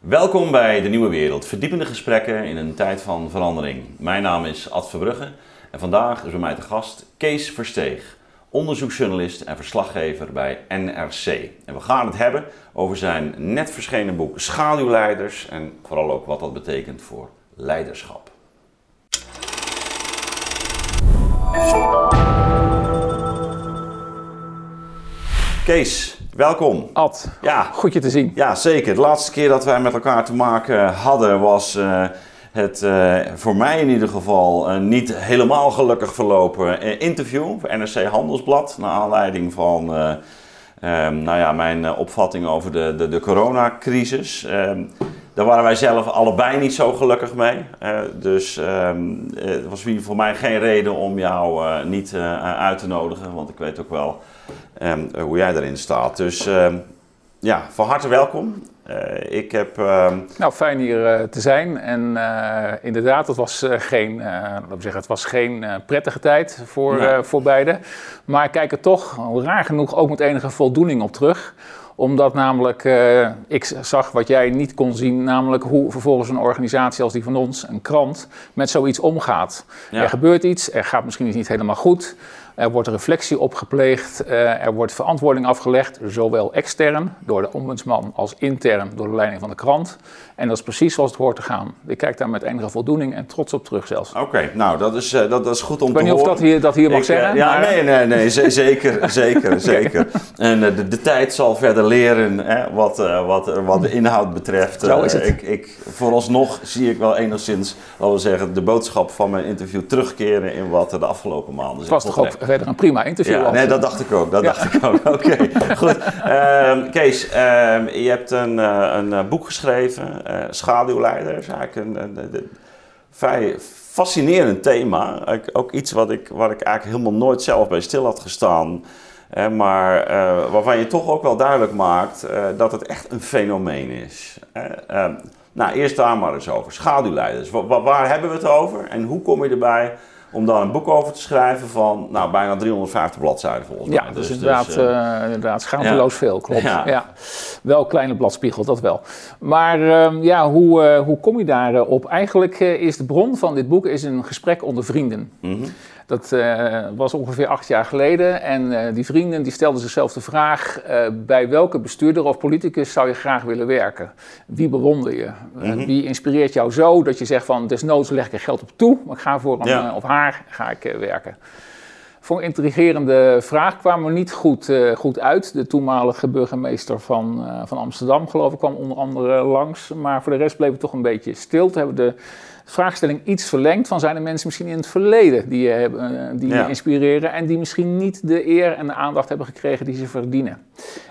Welkom bij De Nieuwe Wereld, verdiepende gesprekken in een tijd van verandering. Mijn naam is Ad Verbrugge en vandaag is bij mij te gast Kees Versteeg, onderzoeksjournalist en verslaggever bij NRC. En we gaan het hebben over zijn net verschenen boek Schaduwleiders en vooral ook wat dat betekent voor leiderschap. Kees, welkom. Ad, Ja, goed je te zien. ja, zeker. De laatste keer dat wij met elkaar te maken hadden was eh, het eh, voor mij in ieder geval een niet helemaal gelukkig verlopen eh, interview voor NRC Handelsblad. Naar aanleiding van eh, ehm, nou ja, mijn eh, opvatting over de, de, de coronacrisis. Ehm, daar waren wij zelf allebei niet zo gelukkig mee. Eh, dus eh, het was voor mij geen reden om jou eh, niet eh, uit te nodigen. Want ik weet ook wel ehm, hoe jij erin staat. Dus ehm, ja, van harte welkom. Eh, ik heb. ehm, Nou, fijn hier eh, te zijn. En eh, inderdaad, het was eh, geen, eh, we zeggen, het was geen eh, prettige tijd voor, Nee. eh, voor beiden. Maar ik kijk er toch, raar genoeg, ook met enige voldoening op terug. Omdat namelijk, eh, ik zag wat jij niet kon zien, namelijk hoe vervolgens een organisatie als die van ons, een krant, met zoiets omgaat. Ja. Er gebeurt iets, er gaat misschien iets niet helemaal goed. Er wordt reflectie opgepleegd, eh, er wordt verantwoording afgelegd, zowel extern door de ombudsman als intern door de leiding van de krant. En dat is precies zoals het hoort te gaan. Ik kijk daar met enige voldoening en trots op terug zelfs. Oké, nou dat is, eh, dat, dat is goed om Ik weet te niet of horen. dat hier, dat hier mag Ik, eh, zeggen. ja, maar- nee, nee, nee, ze- zeker, zeker, zeker. En de, de tijd zal verder leren hè, wat, wat, wat de inhoud betreft. Zo is het. Ik, ik, vooralsnog zie ik wel enigszins, laten we zeggen, de boodschap van mijn interview terugkeren in wat er de afgelopen maanden is. was toch ook verder een prima interview. Ja, nee, dat dacht ik ook. Dat Ja. dacht ik ook. Oké, goed. Ehm, Kees, ehm, je hebt een, eh, een eh, boek geschreven, Schaduwleiders. Eigenlijk een, een, een- een vrij fascinerend thema. Ook- Ook iets wat ik, waar ik eigenlijk helemaal nooit zelf bij stil had gestaan. Eh, maar waarvan je toch ook wel duidelijk maakt dat het echt een fenomeen is. Eh, ehm, nou, eerst daar maar eens over. Schaduwleiders. Wa- wa- waar hebben we het over en hoe kom je erbij om daar een boek over te schrijven van nou, bijna 350 bladzijden volgens mij. Ja, dus, inderdaad, eh, eh, inderdaad schaamteloos veel, klopt. Ja. Ja. Wel kleine bladspiegel, dat wel. Maar ehm, ja, hoe, eh, hoe kom je daarop? op? Eigenlijk is de bron van dit boek is een gesprek onder vrienden. mhm. Dat eh, was ongeveer acht jaar geleden. En eh, die vrienden die stelden zichzelf de vraag: eh, bij welke bestuurder of politicus zou je graag willen werken? Wie bewonder je? Mhm. wie inspireert jou zo dat je zegt van desnoods leg ik er geld op toe, maar ik ga voor hem Ja. of haar ga ik werken. Voor een intrigerende vraag kwam er niet goed, goed uit. De toenmalige burgemeester van, van Amsterdam, geloof ik, kwam onder andere langs. Maar voor de rest bleef het toch een beetje stil. Toen hebben de vraagstelling iets verlengd van zijn er mensen misschien in het verleden die je, hebben, eh, die je Ja. inspireren en die misschien niet de eer en de aandacht hebben gekregen die ze verdienen.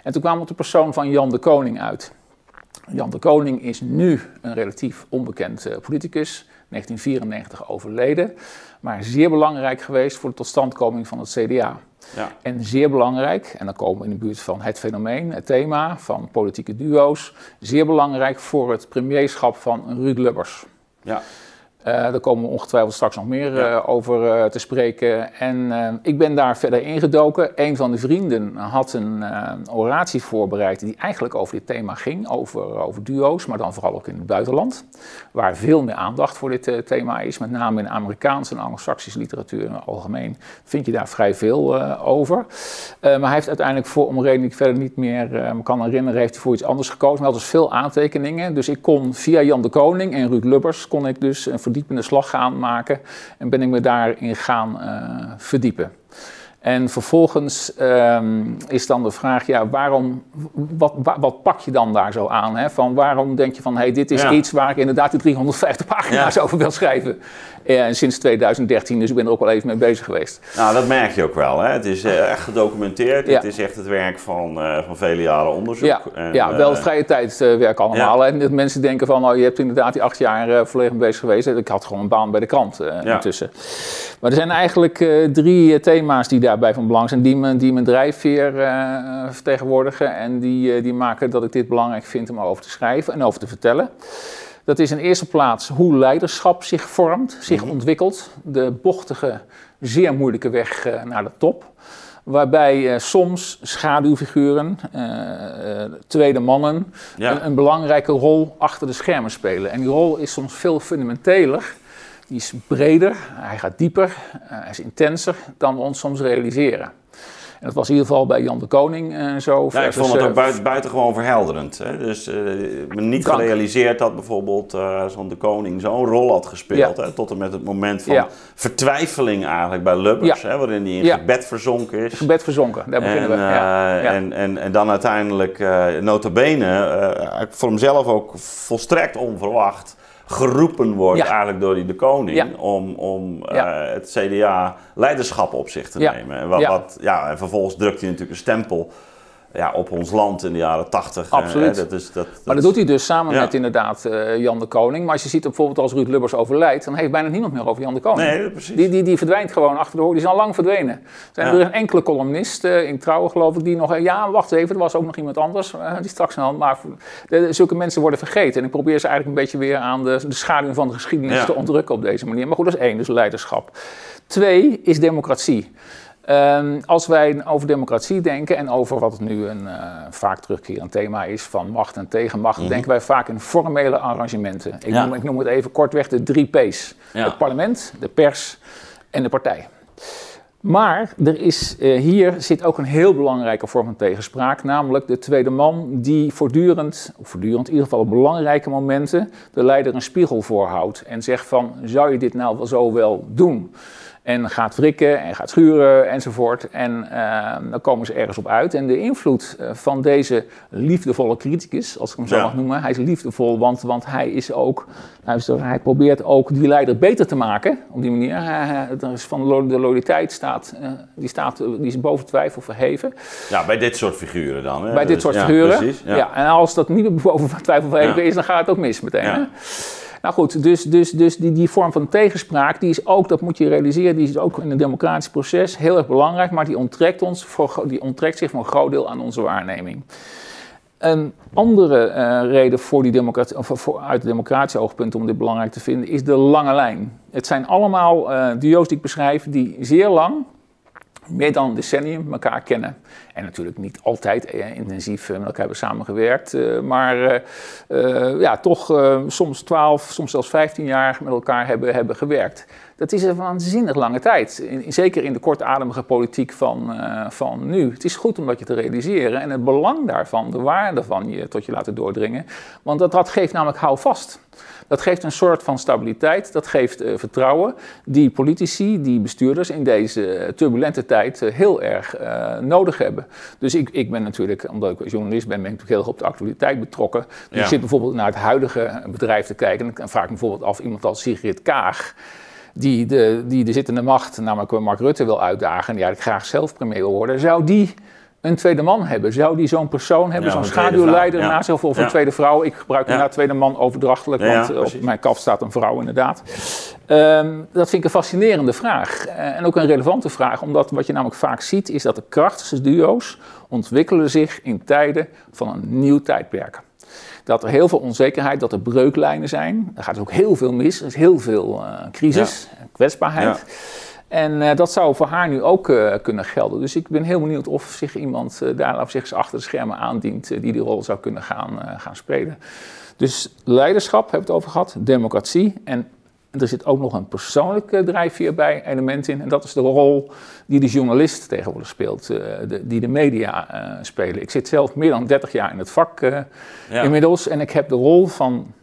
En toen kwam we op de persoon van Jan de Koning uit. Jan de Koning is nu een relatief onbekend eh, politicus, 1994 overleden, maar zeer belangrijk geweest voor de totstandkoming van het CDA. ja. En zeer belangrijk, en dan komen we in de buurt van het fenomeen, het thema van politieke duo's, zeer belangrijk voor het premierschap van Ruud Lubbers. Ja. Eh, daar komen we ongetwijfeld straks nog meer Ja. eh, over eh, te spreken. En eh, ik ben daar verder ingedoken. Een van de vrienden had een eh, oratie voorbereid die eigenlijk over dit thema ging, over, over duo's, maar dan vooral ook in het buitenland. Waar veel meer aandacht voor dit eh, thema is, met name in Amerikaanse en Anglo-Saxische literatuur in het algemeen vind je daar vrij veel eh, over. Eh, maar hij heeft uiteindelijk voor, om reden die ik verder niet meer eh, me kan herinneren, heeft hij voor iets anders gekozen. Maar hij had dus veel aantekeningen. Dus ik kon via Jan de Koning en Ruud Lubbers kon ik dus een verdiepende slag gaan maken. En ben ik me daarin gaan eh, verdiepen. En vervolgens ehm, is dan de vraag, ja, waarom, wat, wa- wat pak je dan daar zo aan? Hè? Van waarom denk je van, hey, dit is Ja. iets waar ik inderdaad die 350 pagina's over wil schrijven? En sinds 2013, dus ik ben er ook wel even mee bezig geweest. Nou, dat merk je ook wel. Hè? Het is eh, echt gedocumenteerd. Ja. Het is echt het werk van, eh, van vele jaren onderzoek. Ja, En, ja wel eh, vrije tijdwerk allemaal. En dat mensen denken van, oh, je hebt inderdaad die acht jaar volledig mee bezeg geweest. Ik had gewoon een baan bij de krant intussen. Maar er zijn eigenlijk drie thema's die daarbij van belang zijn, die mijn, die mijn drijfveer vertegenwoordigen. En die, die maken dat ik dit belangrijk vind om over te schrijven en over te vertellen. Dat is in eerste plaats hoe leiderschap zich vormt, zich ontwikkelt. De bochtige, zeer moeilijke weg eh, naar de top. waarbij uh, soms schaduwfiguren, tweede mannen, een, een, belangrijke rol achter de schermen spelen. En die rol is soms veel fundamenteler, die is breder, hij gaat dieper, hij is intenser dan we ons soms realiseren. En dat was in ieder geval bij Jan de Koning uh, zo. Ja, ik vond het ook buiten, buitengewoon verhelderend. Hè? Dus me niet gerealiseerd dat bijvoorbeeld zo'n de Koning zo'n rol had gespeeld. Hè? Tot en met het moment van vertwijfeling eigenlijk bij Lubbers. Hè? Waarin hij in gebed verzonken is. Gebed verzonken, daar beginnen en, we. En, en, en dan uiteindelijk, nota bene, voor hemzelf ook volstrekt onverwacht geroepen wordt eigenlijk door die de koning om, om uh, het CDA leiderschap op zich te nemen. En, wat, wat, ja, en vervolgens drukt hij natuurlijk een stempel ja, op ons land in de jaren tachtig. Absoluut. dat is, dat, maar dat doet hij dus samen met inderdaad uh, Jan de Koning. Maar als je ziet bijvoorbeeld als Ruud Lubbers overlijdt, dan heeft bijna niemand meer over Jan de Koning. Nee, precies. Die, die, die verdwijnt gewoon achter de hoor. Die is al lang verdwenen. Er zijn er een enkele columnist uh, in Trouwen geloof ik die nog... ja, wacht even, er was ook nog iemand anders uh, die straks aan Maar de, zulke mensen worden vergeten. En ik probeer ze eigenlijk een beetje weer aan de, de schaduw van de geschiedenis te ontrukken op deze manier. Maar goed, dat is één, dus leiderschap. Twee is democratie. Um, als wij over democratie denken en over wat nu een uh, vaak terugkerend thema is van macht en tegenmacht, mhm. denken wij vaak in formele arrangementen. Ik, noem, ik, noem, het even kortweg de drie P's: het parlement, de pers en de partij. Maar er is, uh, hier zit ook een heel belangrijke vorm van tegenspraak, namelijk de tweede man die voortdurend, of voortdurend in ieder geval op belangrijke momenten, de leider een spiegel voorhoudt en zegt van, zou je dit nou wel zo wel doen? En gaat wrikken en gaat schuren enzovoort. En ehm, dan komen ze ergens op uit. En de invloed eh, van deze liefdevolle criticus, als ik hem zo mag noemen, hij is liefdevol, want, want hij is ook, hij probeert ook die leider beter te maken op die manier. er is van de loyaliteit staat, uh, die, staat, die is boven twijfel verheven. Ja, bij dit soort figuren dan. Hè? Bij dit soort figuren. Precies, ja. En als dat niet boven twijfel verheven is, dan gaat het ook mis meteen. Hè? Nou goed, dus, dus, dus die, die vorm van tegenspraak, die is ook, dat moet je realiseren, die is ook in een democratisch proces heel erg belangrijk, maar die onttrekt, ons die onttrekt zich voor een groot deel aan onze waarneming. Een andere uh, reden voor die democratie, of voor, uit het oogpunt om dit belangrijk te vinden, is de lange lijn. Het zijn allemaal uh, duo's die ik beschrijf, die zeer lang, meer dan een decennium elkaar kennen. En natuurlijk niet altijd eh, intensief met elkaar hebben samengewerkt, eh, maar uh, ja, toch soms 12, soms zelfs 15 jaar met elkaar hebben, hebben gewerkt. Dat is een waanzinnig lange tijd, in, zeker in de kortademige politiek van, van nu. Het is goed om dat je te realiseren en het belang daarvan, de waarde van je tot je laten doordringen, want dat, dat geeft namelijk hou vast. Dat geeft een soort van stabiliteit, dat geeft uh, vertrouwen die politici, die bestuurders in deze turbulente tijd uh, heel erg uh, nodig hebben. Dus ik, ik ben natuurlijk, omdat ik journalist ben, ben ik natuurlijk heel erg op de actualiteit betrokken. Dus ja. ik zit bijvoorbeeld naar het huidige bedrijf te kijken en vraag me bijvoorbeeld af iemand als Sigrid Kaag die de, die de zittende macht, namelijk Mark Rutte, wil uitdagen en die eigenlijk graag zelf premier wil worden, zou die een tweede man hebben? Zou die zo'n persoon hebben, zo'n schaduwleider ja. naast zich of een tweede vrouw? Ik gebruik inderdaad tweede man overdrachtelijk, want eh, op mijn kaf staat een vrouw inderdaad. Um, dat vind ik een fascinerende vraag uh, en ook een relevante vraag, omdat wat je namelijk vaak ziet is dat de krachtigste duo's ontwikkelen zich in tijden van een nieuw tijdperk. Dat er heel veel onzekerheid, dat er breuklijnen zijn. Er gaat ook heel veel mis, er is heel veel uh, crisis, kwetsbaarheid. En uh, dat zou voor haar nu ook uh, kunnen gelden. Dus ik ben heel benieuwd of zich iemand daar of zich achter de schermen aandient die die rol zou kunnen gaan, gaan spelen. Dus leiderschap hebben we het over gehad, democratie en er zit ook nog een persoonlijke drijfveer bij, element in. En dat is de rol die de journalist tegenwoordig speelt, de, die de media spelen. Ik zit zelf meer dan 30 jaar in het vak ja. inmiddels en ik heb de rol van,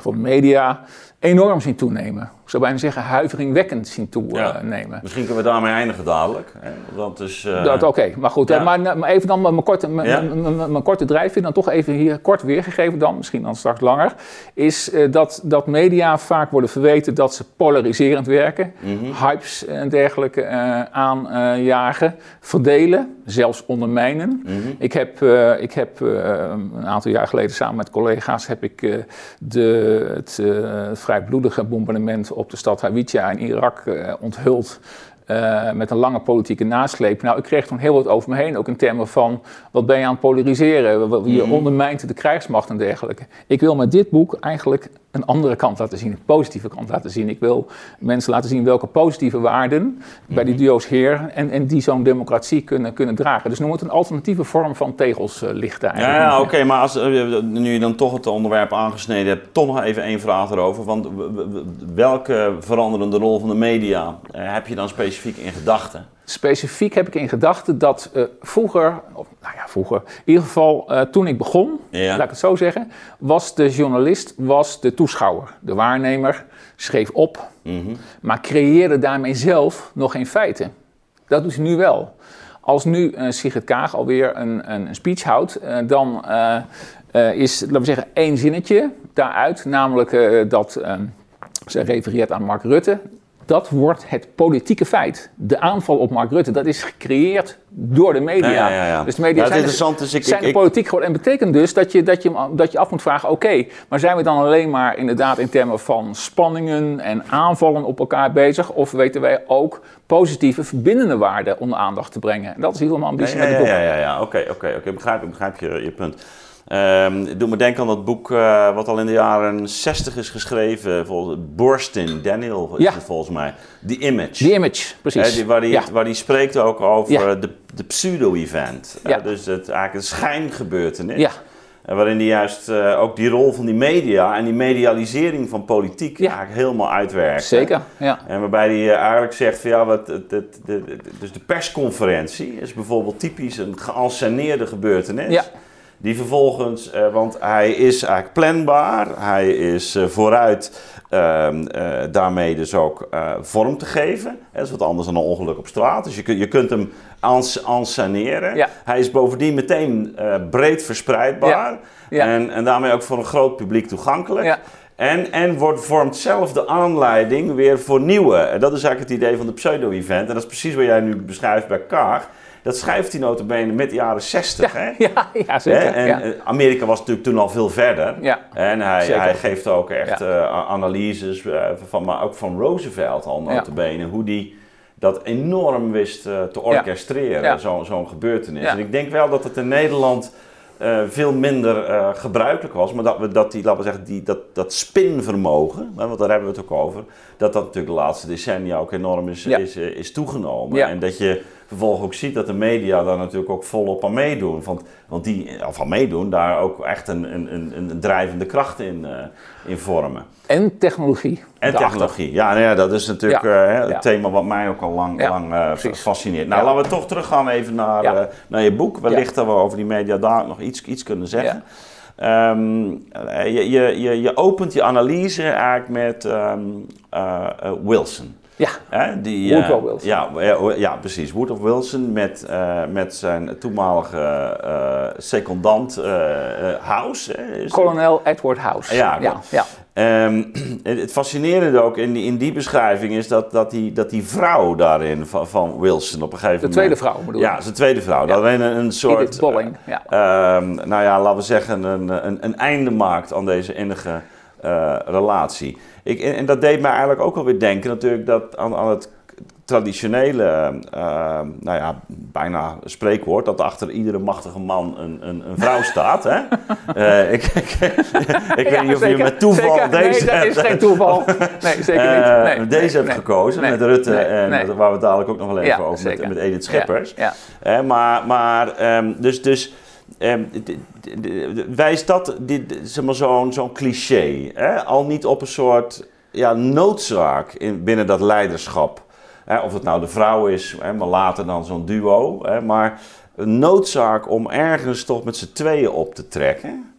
van media enorm zien toenemen ik zou bijna zeggen, huiveringwekkend zien toenemen. Ja, misschien kunnen we daarmee eindigen dadelijk. Hè? Dat is... Uh... Oké, maar goed. Maar, maar, even dan mijn korte, mijn, korte drijfveer, dan toch even hier kort weergegeven dan, misschien dan straks langer, is uh, dat, dat media vaak worden verweten dat ze polariserend werken, mhm. hypes en dergelijke uh, aanjagen, verdelen, zelfs ondermijnen. Mhm. Ik heb, ik heb een aantal jaar geleden samen met collega's heb ik de, het vrijbloedige bombardement op de stad Hawija in Irak uh, onthuld. Uh, met een lange politieke nasleep. Nou, ik kreeg toen heel wat over me heen, ook in termen van wat ben je aan het polariseren? Je mm. ondermijnt de krijgsmacht en dergelijke. Ik wil met dit boek eigenlijk een andere kant laten zien, een positieve kant laten zien. Ik wil mensen laten zien welke positieve waarden bij die duo's heer en, en die zo'n democratie kunnen, kunnen dragen. Dus noem het een alternatieve vorm van tegels uh, lichten eigenlijk. Ja, ja oké, maar als, nu je dan toch het onderwerp aangesneden hebt, toch nog even één vraag erover. Want welke veranderende rol van de media heb je dan specifiek in gedachten? Specifiek heb ik in gedachten dat uh, vroeger, of, nou ja, vroeger, in ieder geval uh, toen ik begon, laat ik het zo zeggen, was de journalist was de toeschouwer, de waarnemer, schreef op, mm -hmm. maar creëerde daarmee zelf nog geen feiten. Dat doet hij nu wel. Als nu uh, Sigrid Kaag alweer een, een speech houdt, dan is, laten we zeggen, één zinnetje daaruit, namelijk dat ze refereert aan Mark Rutte dat wordt het politieke feit. De aanval op Mark Rutte, dat is gecreëerd door de media. Ja, ja, ja. Dus de media zijn, dus, ik, zijn ik, politiek geworden. En betekent dus dat je, dat je, dat je af moet vragen, oké, maar zijn we dan alleen maar inderdaad in termen van spanningen en aanvallen op elkaar bezig? Of weten wij ook positieve verbindende waarden onder aandacht te brengen? En dat is in ieder geval ambitie met de boek. Ja, ja, ja, oké, oké, oké, begrijp, begrijp je, je punt. Um, het doet me denken aan dat boek uh, wat al in de jaren 60 is geschreven. Volgens Borstin, Daniel is ja. het volgens mij. The Image. The Image, precies. Uh, die, waar, die, ja. waar die spreekt ook over ja. de, de pseudo-event. Uh, dus het, eigenlijk een schijngebeurtenis. Ja. waarin hij juist ook die rol van die media en die medialisering van politiek eigenlijk helemaal uitwerkt. Zeker, ja. En waarbij hij eigenlijk zegt van ja, wat, het, het, de, dus de persconferentie is bijvoorbeeld typisch een geanceneerde gebeurtenis. Ja die vervolgens, uh, want hij is eigenlijk planbaar, hij is uh, vooruit uh, daarmee dus ook vorm te geven. Dat is wat anders dan een ongeluk op straat. Dus je, kun, je kunt hem ansaneren. Ja. Hij is bovendien meteen breed verspreidbaar ja. Ja. En, en daarmee ook voor een groot publiek toegankelijk. En, en wordt, vormt zelf de aanleiding weer voor nieuwe. En dat is eigenlijk het idee van de pseudo-event. En dat is precies wat jij nu beschrijft bij Kaag. Dat schrijft hij notabene met de jaren 60. Ja, hè? ja, ja zeker. En ja. Amerika was natuurlijk toen al veel verder. Ja, en hij, hij geeft ook echt uh, analyses, uh, van, maar ook van Roosevelt al notabene. Hoe die dat enorm wist uh, te orchestreren, zo'n zo gebeurtenis. En ik denk wel dat het in Nederland... Uh, veel minder uh, gebruikelijk was, maar dat we dat die, laten we zeggen, die, dat, dat spinvermogen, want daar hebben we het ook over, dat dat natuurlijk de laatste decennia ook enorm is, is, is toegenomen. Ja. En dat je vervolgens ook ziet dat de media daar natuurlijk ook volop aan meedoen. Want, want die, of aan meedoen, daar ook echt een, een, een, een drijvende kracht in, uh, in vormen. En technologie. En technologie, ja, nou ja, dat is natuurlijk ja. Uh, het thema wat mij ook al lang, ja, lang uh, fascineert. Nou, laten we toch teruggaan even naar, naar je boek. Wellicht dat we over die media daar nog iets, iets kunnen zeggen. Um, je, je, je, je opent je analyse eigenlijk met um, Wilson. Ja, Hè, die, Woodrow uh, Wilson. Ja, ja, precies. Woodrow Wilson met, uh, met zijn toenmalige uh, secondant House. Kolonel Edward House. Ja, ja, ja. Um, het fascinerende ook in die, in die beschrijving is dat, dat, die, dat die vrouw daarin van, van Wilson op een gegeven moment... De tweede vrouw bedoel Ja, zijn tweede vrouw. Ja. Dat een, een soort... Bolling, ja. Um, nou ja, laten we zeggen een, een, een einde maakt aan deze innige relatie. Ik, en, dat deed mij eigenlijk ook alweer denken natuurlijk dat aan, aan het traditionele, uh, nou ja, bijna spreekwoord, dat achter iedere machtige man een, een, een vrouw staat. Hè? uh, ik, ik, ik weet niet of je met toeval zeker. deze Nee, dat is geen toeval. Nee, zeker niet. Nee, uh, deze nee, hebt gekozen met Rutte en waar we dadelijk ook nog wel even ja, over met, met Edith Schippers. Ja, maar maar um, dus... dus wijst dat zeg maar, zo'n zo'n cliché hè? al niet op een soort ja, noodzaak in, binnen dat leiderschap? Hè? Of het nou de vrouw is, hè, maar later dan zo'n duo. Hè? Maar een noodzaak om ergens toch met z'n tweeën op te trekken.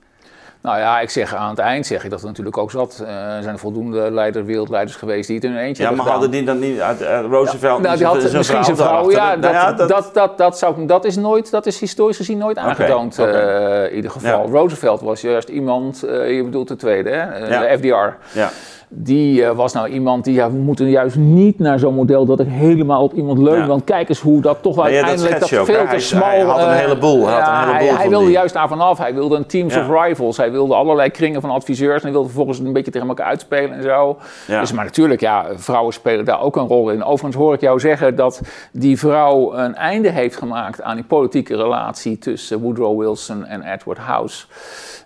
Nou ja, ik zeg aan het eind zeg ik dat er natuurlijk ook zat. Uh, er zijn voldoende leider, wereldleiders geweest die het in hun eentje ja, maar hadden die dan niet uit uh, Roosevelt? Ja, nou, die had misschien zijn vrouw. Ja, dat, ja dat, dat, dat, dat, zou, dat is nooit, dat is historisch gezien nooit aangetoond. Okay, okay. Uh, in ieder geval. Ja. Roosevelt was juist iemand. je bedoelt de tweede, hè? De FDR. Ja. Die was nou iemand die, ja, we moeten juist niet naar zo'n model dat ik helemaal op iemand leun. Want kijk eens hoe dat toch uiteindelijk dat, veel te smal... Hij had een heleboel. Hij, had een heleboel hij, hij wilde juist daar vanaf. Hij wilde een teams of rivals. Hij wilde allerlei kringen van adviseurs. En hij wilde vervolgens een beetje tegen elkaar uitspelen en zo. Dus, maar natuurlijk, ja, vrouwen spelen daar ook een rol in. Overigens hoor ik jou zeggen dat die vrouw een einde heeft gemaakt aan die politieke relatie tussen Woodrow Wilson en Edward House.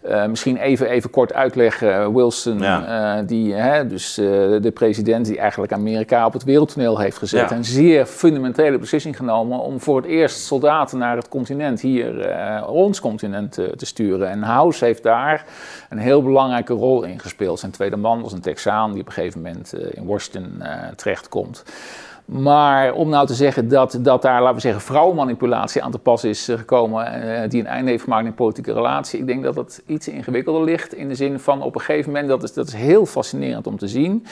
Uh, misschien even, even kort uitleggen. Wilson, uh, die, hè, dus uh, de president die eigenlijk Amerika op het wereldtoneel heeft gezet. Ja. Een zeer fundamentele beslissing genomen om voor het eerst soldaten naar het continent, hier ons continent, te sturen. En House heeft daar een heel belangrijke rol in gespeeld. Zijn tweede man was een Texaan die op een gegeven moment in Washington terechtkomt. Maar om nou te zeggen dat, dat daar, laten we zeggen, vrouwenmanipulatie aan te pas is eh, gekomen, uh, die een einde heeft gemaakt in een politieke relatie, ik denk dat dat iets ingewikkelder ligt. In de zin van op een gegeven moment, dat is, dat is heel fascinerend om te zien.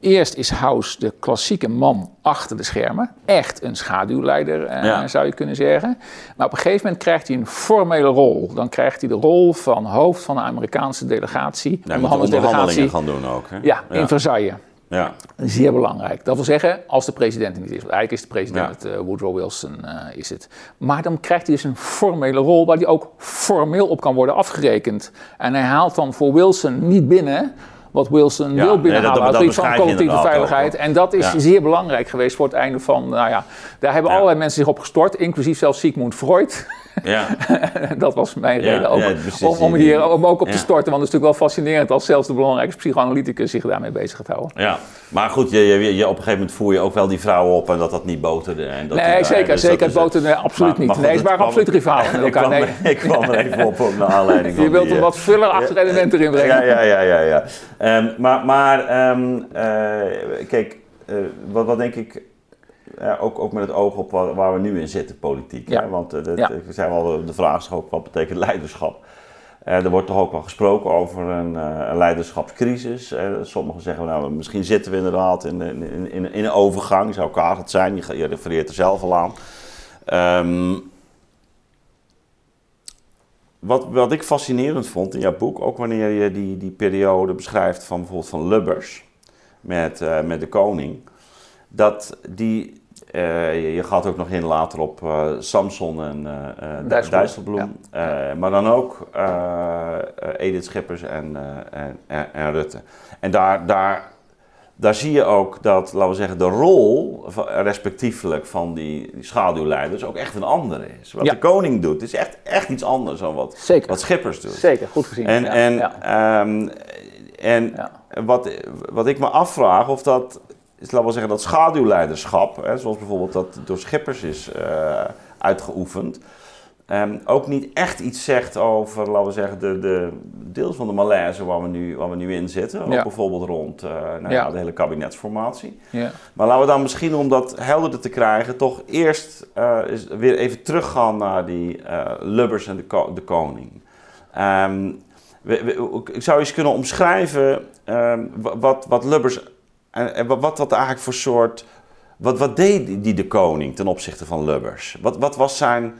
Eerst is House de klassieke man achter de schermen. Echt een schaduwleider, eh, zou je kunnen zeggen. Maar op een gegeven moment krijgt hij een formele rol. Dan krijgt hij de rol van hoofd van de Amerikaanse delegatie. Ja, de onderhandelingen gaan doen ook. Hè? Ja, in Versailles. Ja. Zeer belangrijk. Dat wil zeggen, als de president niet is. Want eigenlijk is de president ja. uh, Woodrow Wilson uh, is het. Maar dan krijgt hij dus een formele rol waar hij ook formeel op kan worden afgerekend. En hij haalt dan voor Wilson niet binnen wat Wilson wil binnenhalen nee, dat, dat, van collectieve veiligheid. En dat is zeer belangrijk geweest voor het einde van, nou ja, daar hebben allerlei mensen zich op gestort, inclusief zelfs Sigmund Freud. Ja. dat was mijn reden ook, om, om hier om ook op te storten. Want het is natuurlijk wel fascinerend als zelfs de belangrijkste psychoanalyticus zich daarmee bezig gaat houden. Ja, maar goed, je, je, je, op een gegeven moment voer je ook wel die vrouwen op en dat dat niet boterde. En dat nee, zeker, dus zeker. Het boterde absoluut niet. nee, het waren absoluut rivalen ik, kwam, nee. ik kwam er even op, op naar aanleiding Je wilt er wat fuller achter elementen erin brengen. Ja, ja, ja. ja, ja. Um, maar maar um, uh, kijk, uh, wat, wat denk ik ja, ook, ook met het oog op waar, waar we nu in zitten, politiek. Hè? Want uh, dat, ja. zijn wel de vraag ook, wat betekent leiderschap? Uh, er wordt toch ook wel gesproken over een, uh, een leiderschapscrisis. sommigen zeggen, nou, misschien zitten we inderdaad in, in, in, in een overgang. Zou elkaar het zijn, je, je refereert er zelf al aan. Um, wat, wat ik fascinerend vond in jouw boek, ook wanneer je die, die periode beschrijft van bijvoorbeeld van Lubbers met, met de koning, dat die uh, je gaat ook nog in later op uh, Samson en uh, Dijsselbloem. Ja. maar dan ook Edith Schippers en, en, en, Rutte. En daar, daar, daar zie je ook dat, laten we zeggen, de rol respectievelijk van die, die schaduwleiders ook echt een andere is. Wat de koning doet, is echt, echt iets anders dan wat, wat Schippers doet. Zeker, goed gezien. En, en, um, en wat, wat ik me afvraag of dat is, laten we zeggen, dat schaduwleiderschap, hè, zoals bijvoorbeeld dat door Schippers is uh, uitgeoefend, um, ook niet echt iets zegt over, laten we zeggen, de, de deels van de malaise waar we nu, waar we nu in zitten. Ook bijvoorbeeld rond uh, nou ja. de hele kabinetsformatie. Ja. Maar laten we dan misschien, om dat helderder te krijgen, toch eerst uh, is weer even teruggaan naar die Lubbers en de, ko de koning. Um, we, we, ik zou eens kunnen omschrijven um, wat, wat Lubbers en, wat, wat eigenlijk voor soort. Wat, wat deed die de koning ten opzichte van Lubbers? Wat, wat was zijn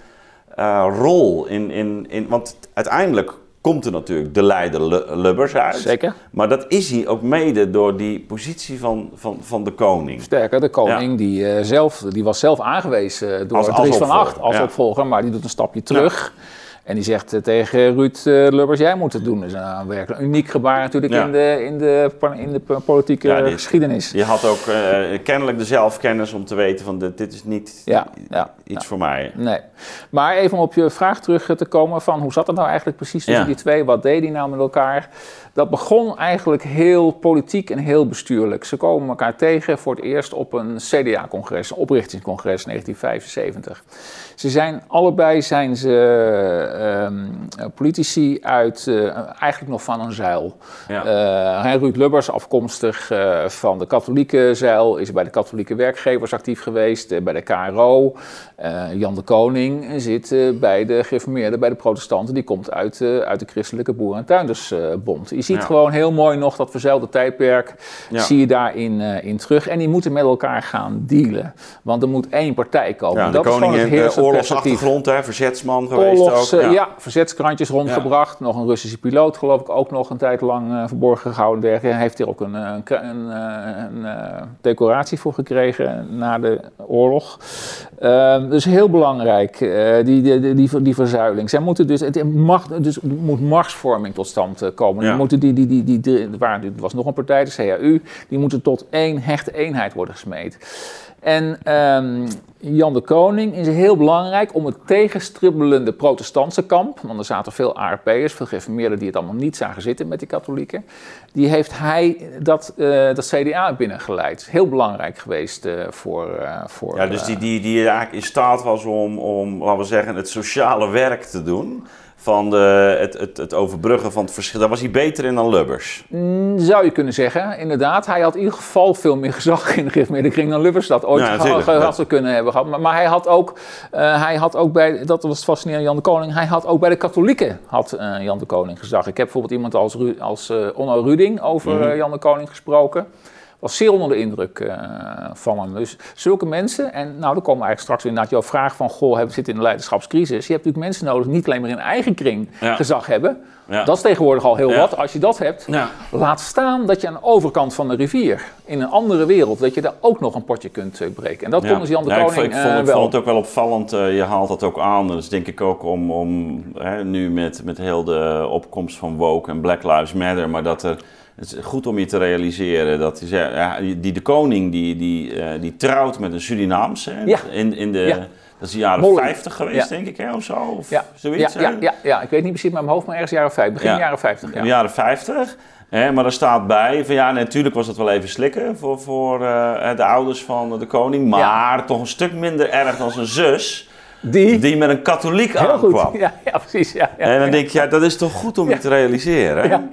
uh, rol in, in, in. Want uiteindelijk komt er natuurlijk de leider Lubbers uit. Zeker. Maar dat is hij ook mede door die positie van, van, van de koning. Sterker, de koning ja. die, uh, zelf, die was zelf aangewezen door als, Dries van Acht als ja. opvolger, maar die doet een stapje terug. Ja. En die zegt eh, tegen Ruud uh, Lubbers, jij moet het doen. Dat is een werkelijk uniek gebaar natuurlijk in, de, in, de, in de politieke ja, die, geschiedenis. Je had ook uh, kennelijk de zelfkennis om te weten van dit, dit is niet ja, ja, iets voor mij. Nee. Maar even om op je vraag terug te komen van hoe zat het nou eigenlijk precies tussen die twee? Wat deed die nou met elkaar? Dat begon eigenlijk heel politiek en heel bestuurlijk. Ze komen elkaar tegen voor het eerst op een CDA-congres, een oprichtingscongres 1975. Ze zijn allebei zijn ze uh, politici uit uh, eigenlijk nog van een zuil. Ja. Uh, Ruud Lubbers, afkomstig uh, van de katholieke zuil, is bij de katholieke werkgevers actief geweest, bij de KRO. Jan de Koning zit bij de gereformeerden, bij de protestanten, die komt uit, uit de christelijke boeren- en tuindersbond. Ziet gewoon heel mooi nog dat verzeilde tijdperk, zie je daarin eh, in terug. En die moeten met elkaar gaan dealen. Want er moet één partij komen. Ja, de dat is koning gewoon het heeft oorlogsachtergrond, hè, verzetsman geweest Oorlogs, ook. eh, ja. verzetskrantjes rondgebracht. Nog een Russische piloot, geloof ik, ook nog een tijd lang eh, verborgen gehouden. Dergelijke. Hij heeft hier ook een, eh, een, een, eh, een, eh, decoratie voor gekregen na de oorlog. Ehm, dus heel belangrijk, eh, die, die, die, die, verzuiling. Zij moeten dus, het mag, dus moet marsvorming tot stand eh, komen. Ja. Moeten die, die, die, die, er waren- er was nog een partij, de CAU, die moeten tot één hechte eenheid worden gesmeed. En ehm, Jan de Koning is heel belangrijk om het tegenstribbelende protestantse kamp, want er zaten veel ARP'ers, veel gereformeerden die het allemaal niet zagen zitten met die katholieken, die heeft hij dat, eh, dat CDA binnengeleid. Heel belangrijk geweest eh, voor, eh, voor... Ja, dus die, die, die eigenlijk in staat was om, om, laten we zeggen, het sociale werk te doen. Van de, het, het, het overbruggen van het verschil. Daar was hij beter in dan Lubbers. Mm, Zou je kunnen zeggen, inderdaad. Hij had in ieder geval veel meer gezag in de gereformeerde dan Lubbers dat ooit Ja, zou kunnen hebben gehad. Maar, maar hij had ook, eh, hij had ook bij, dat was het fascinerende Jan de Koning, hij had ook bij de katholieken had eh, Jan de Koning gezag. Ik heb bijvoorbeeld iemand als, Ru- als eh, Onno Ruding over Mhm. Jan de Koning gesproken. Was zeer onder de indruk eh, van hem. Dus zulke mensen, en nou dan komen we eigenlijk straks inderdaad jouw vraag van, goh, we zitten in een leiderschapscrisis. Je hebt natuurlijk mensen nodig die niet alleen maar in eigen kring Ja. gezag hebben. Ja. Dat is tegenwoordig al heel Ja. wat. Als je dat hebt, Ja. Laat staan dat je aan de overkant van de rivier, in een andere wereld, dat je daar ook nog een potje kunt eh, breken. En dat kon dus Jan de Ja, ik Koning vond- ik vond, eh, ik wel. vond het ook wel opvallend. eh, je haalt dat ook aan. Dat is denk ik ook om, om hè, nu met, met heel de opkomst van woke en Black Lives Matter. Maar dat er, het is goed om je te realiseren dat die, zei- ja, die de koning die, die, eh, die trouwt met een Surinaamse. Ja. In, in de, Ja. Dat is de jaren Molly. 50 geweest, Ja. denk ik, hè, of zo? Of ja. zoiets. ja, ja, ja, ik weet niet precies met mijn hoofd, maar ergens jaren 50, begin Ja. jaren 50. In Ja. de jaren 50. Hè, maar er staat bij van ja, natuurlijk was het wel even slikken voor, voor eh, de ouders van de koning. Maar toch een stuk minder erg dan zijn zus, Die, die met een katholiek heel goed. aankwam. Ja, ja, precies. Ja, ja. En dan denk je, ja, dat is toch goed om je te realiseren.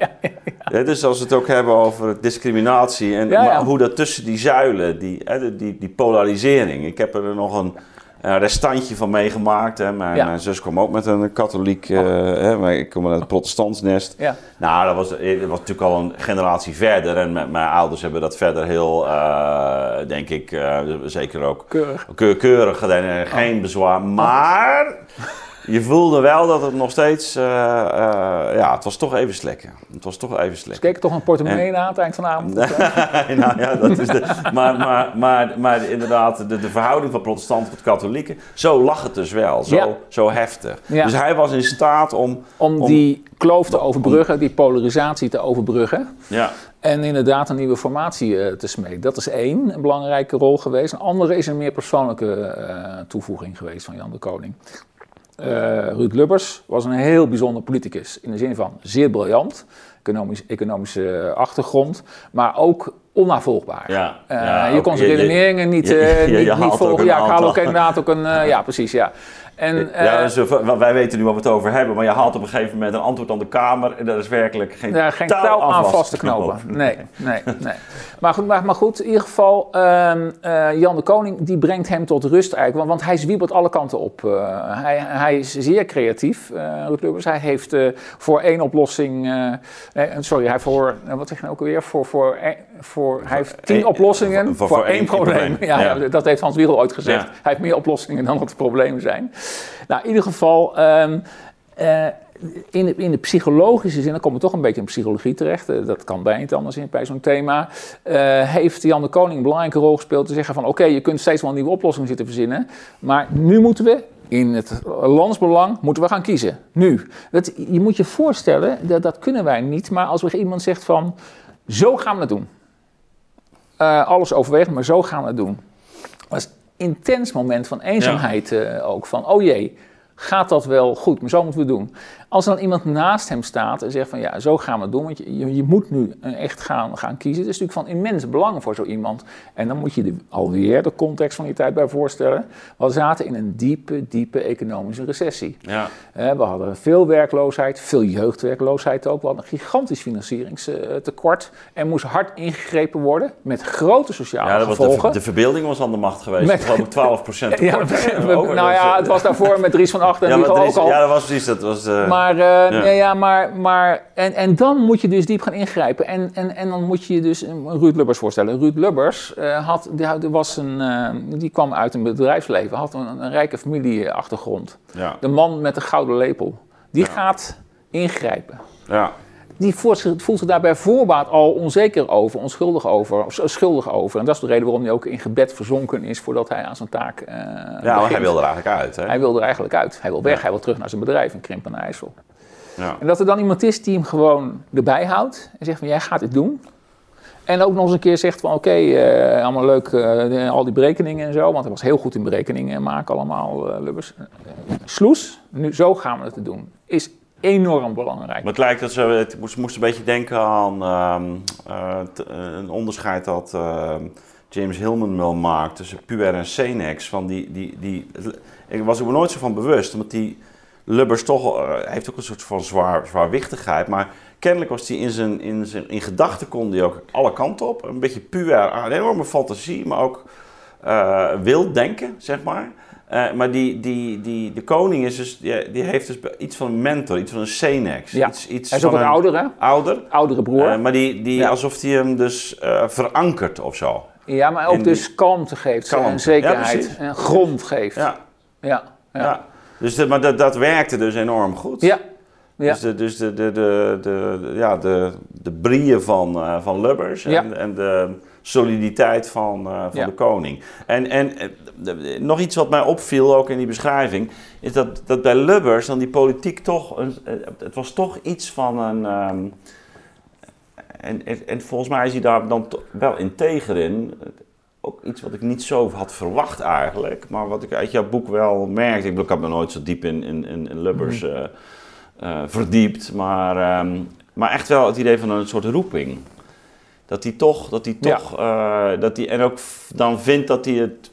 hè? Dus als we het ook hebben over discriminatie en maar hoe dat tussen die zuilen, die, die, die polarisering. Ik heb er nog een eh, restantje van meegemaakt. Hè. Mijn, Ja. mijn zus kwam ook met een katholiek, eh, hè, maar ik kom uit een protestantsnest. Ja. Nou, dat was, dat was natuurlijk al een generatie verder. En met mijn ouders hebben dat verder heel, eh, denk ik, eh, zeker ook Keurig. keur- keurig gedaan. en Geen bezwaar. Maar je voelde wel dat het nog steeds, eh, eh, ja, het was toch even slikken. Het was toch even Dus slikken. keek toch een portemonnee na aan het eind van de avond. nou ja, dat is de, maar, maar, maar, maar inderdaad, de, de verhouding van protestanten tot katholieken, zo lag het dus wel, zo, Ja. zo heftig. Ja. Dus hij was in staat om, Om Om- die kloof te overbruggen, die polarisatie te overbruggen. ja, En inderdaad een nieuwe formatie eh, te smeden. Dat is één, een belangrijke rol geweest. Een andere is een meer persoonlijke toevoeging geweest van Jan de Koning. Eh, Ruud Lubbers was een heel bijzonder politicus. In de zin van zeer briljant, economisch, economische achtergrond, maar ook onnavolgbaar. Ja, Eh, ja, je kon zijn redeneringen niet, eh, niet, niet volgen. Ja, ik haal ook inderdaad ook een... eh, ja, precies, ja. En, eh, ja, dus, eh, want wij weten nu waar we het over hebben, maar je haalt op een gegeven moment een antwoord aan de Kamer en daar is werkelijk geen, Ja, geen touw, aan vast te knopen. Nee, nee, nee. Maar goed, maar, maar goed in ieder geval, ehm, eh, Jan de Koning die brengt hem tot rust eigenlijk. Want, want hij zwiebelt alle kanten op. Eh, hij, hij is zeer creatief, eh Ruud Lubbers. Hij heeft eh, voor één oplossing, eh, nee, sorry, hij voor, eh, wat zeg je nou ook alweer? Voor, voor, één- voor, hij heeft tien oplossingen voor- voor, voor één één probleem. probleem. Ja, dat heeft Hans Wiegel ooit gezegd. Ja. Hij heeft meer oplossingen dan wat de problemen zijn. Nou, in ieder geval... ehm, eh, in de, in de psychologische zin, dan komen we toch een beetje in psychologie terecht. eh, dat kan bij niet anders in, bij zo'n thema. eh, heeft Jan de Koning een belangrijke rol gespeeld te zeggen van... oké, je kunt steeds wel een nieuwe oplossing zitten verzinnen... maar nu moeten we, in het landsbelang, moeten we gaan kiezen. Nu. Dat, je moet je voorstellen, dat, dat kunnen wij niet... maar als er iemand zegt van, zo gaan we het doen. Eh, alles overwegen, maar zo gaan we het doen. Dat was een intens moment van eenzaamheid eh, ook. Van, oh jee, gaat dat wel goed? Maar zo moeten we het doen. Als er dan iemand naast hem staat en zegt van ja, zo gaan we het doen. Want je, je, moet nu eh, echt gaan, gaan kiezen. Dat is natuurlijk van immens belang voor zo iemand. En dan moet je er alweer de context van die tijd bij voorstellen. We zaten in een diepe, diepe economische recessie. Ja. Eh, We hadden veel werkloosheid, veel jeugdwerkloosheid ook. We hadden een gigantisch financieringstekort. Er moest hard ingegrepen worden met grote sociale Ja, dat was de, gevolgen. de verbeelding was aan de macht geweest. Met- Met, geloof ik 12 procent Ja, we- nou ja, het was daarvoor met Dries van Acht en ja, die ook al. ja, dat was precies. Dat was, eh, Maar Maar, uh, nee, ja, maar, maar en, en dan moet je dus diep gaan ingrijpen. En, en, en dan moet je je dus Ruud Lubbers voorstellen. Ruud Lubbers uh, had, die, was een, uh, die kwam uit een bedrijfsleven, had een, een rijke familieachtergrond. Ja. De man met de gouden lepel. Die gaat ingrijpen. Ja die voelt zich, voelt zich daar bij voorbaat al onzeker over, onschuldig over, of schuldig over. En dat is de reden waarom hij ook in gebed verzonken is voordat hij aan zijn taak uh, Ja, maar hij wil er eigenlijk uit. Hè? Hij wil er eigenlijk uit. Hij wil weg, hij wil terug naar zijn bedrijf in Krimpen IJssel. Ja. En dat er dan iemand is die hem gewoon erbij houdt en zegt van jij gaat dit doen. En ook nog eens een keer zegt van oké, uh, allemaal leuk, uh, al die berekeningen en zo. Want hij was heel goed in berekeningen maken allemaal, Lubbers. Sloes, nu, zo gaan we het doen. Is enorm belangrijk. Maar het lijkt dat ze, het moest, een beetje denken aan uh, uh, een onderscheid dat uh, James Hillman wel maakt tussen puer en Senex. Van die, die, die, ik was er nooit zo van bewust, want die Lubbers toch heeft ook een soort van zwaar, zwaarwichtigheid. Maar kennelijk was hij in zijn, in zijn in gedachten kon hij ook alle kanten op. Een beetje puer, een enorme fantasie, maar ook wild denken, zeg maar. Uh, maar die, die, die, de koning is dus, die, die, heeft dus iets van een mentor, iets van een Senex. Ja. Iets, iets hij is ook een ouder, hè? Ouder. Oudere broer. Uh, maar die, die ja. alsof hij hem dus uh, verankert of zo. Ja, maar ook In dus die... kalmte geeft kalmte. en zekerheid ja, en grond geeft. Ja. Ja. ja. Dus de, maar dat, dat werkte dus enorm goed. Ja. Ja. Dus, de, dus de, de, de, de, ja, de, de brieën van, van Lubbers en, Ja. en de soliditeit van, uh, van Ja. de koning. En, en eh, nog iets wat mij opviel ook in die beschrijving, is dat, dat bij Lubbers dan die politiek toch, een, eh, het was toch iets van een... ehm, en, en, en volgens mij is hij daar dan wel integer in. Ook iets wat ik niet zo had verwacht eigenlijk, maar wat ik uit jouw boek wel merkte. Ik, bedoel, ik had me nooit zo diep in, in, in, in Lubbers eh, eh, verdiept, maar, ehm, maar echt wel het idee van een soort roeping. Dat hij toch, dat hij Ja. toch, eh, dat hij, en ook dan vindt dat hij het,